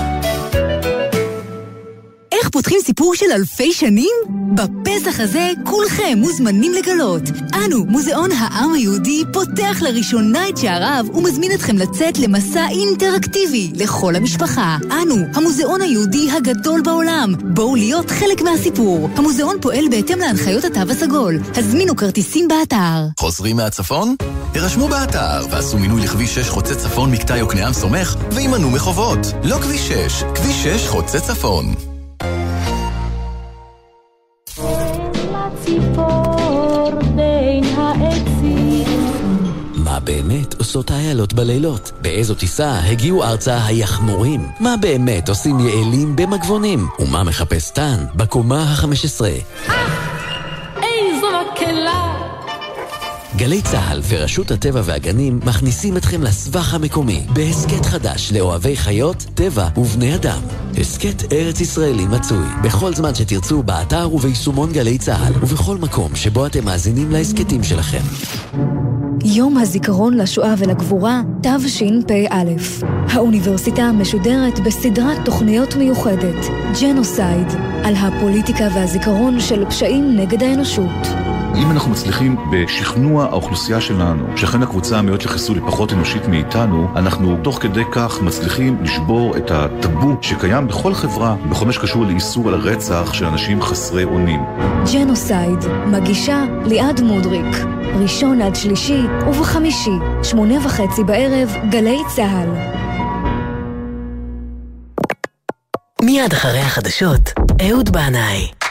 פותחים סיפור של אלפי שנים? בפסח הזה כולכם מוזמנים לגלות. אנו, מוזיאון העם היהודי, פותח לראשונה את שעריו ומזמין אתכם לצאת למסע אינטראקטיבי לכל המשפחה. אנו, המוזיאון היהודי הגדול בעולם. בואו להיות חלק מהסיפור. המוזיאון פועל בהתאם להנחיות התו הסגול. הזמינו כרטיסים באתר. חוזרים מהצפון? הירשמו באתר ועשו מינוי לכביש 6 חוצה צפון מקטע יוקנעם סומך והימנעו מחובות. לא כביש 6, כביש 6 חוצה צפון. באמת עושות האיילות בלילות? באיזו טיסה הגיעו ארצה היחמורים? מה באמת עושים יעלים במגבונים? ומה מחפש טן בקומה ה-15? איזו מקהלה! גלי צה"ל ורשות הטבע והגנים מכניסים אתכם לסבך המקומי בהסכת חדש לאוהבי חיות, טבע ובני אדם. הסכת ארץ ישראלי מצוי בכל זמן שתרצו באתר וביישומון גלי צה"ל ובכל מקום שבו אתם מאזינים להסכתים שלכם. יום הזיכרון לשואה ולגבורה, תשפ"א. האוניברסיטה משודרת בסדרת תוכניות מיוחדת, ג'נוסייד, על הפוליטיקה והזיכרון של פשעים נגד האנושות. אם אנחנו מצליחים בשכנוע האוכלוסייה שלנו, שאכן הקבוצה המאוד של חיסול היא פחות אנושית מאיתנו, אנחנו תוך כדי כך מצליחים לשבור את הטאבו שקיים בכל חברה, בכל מה שקשור לאיסור על הרצח של אנשים חסרי אונים. ג'נוסייד, מגישה ליעד מודריק, ראשון עד שלישי ובחמישי, שמונה וחצי בערב, גלי צה"ל. מיד אחרי החדשות, אהוד בנאי.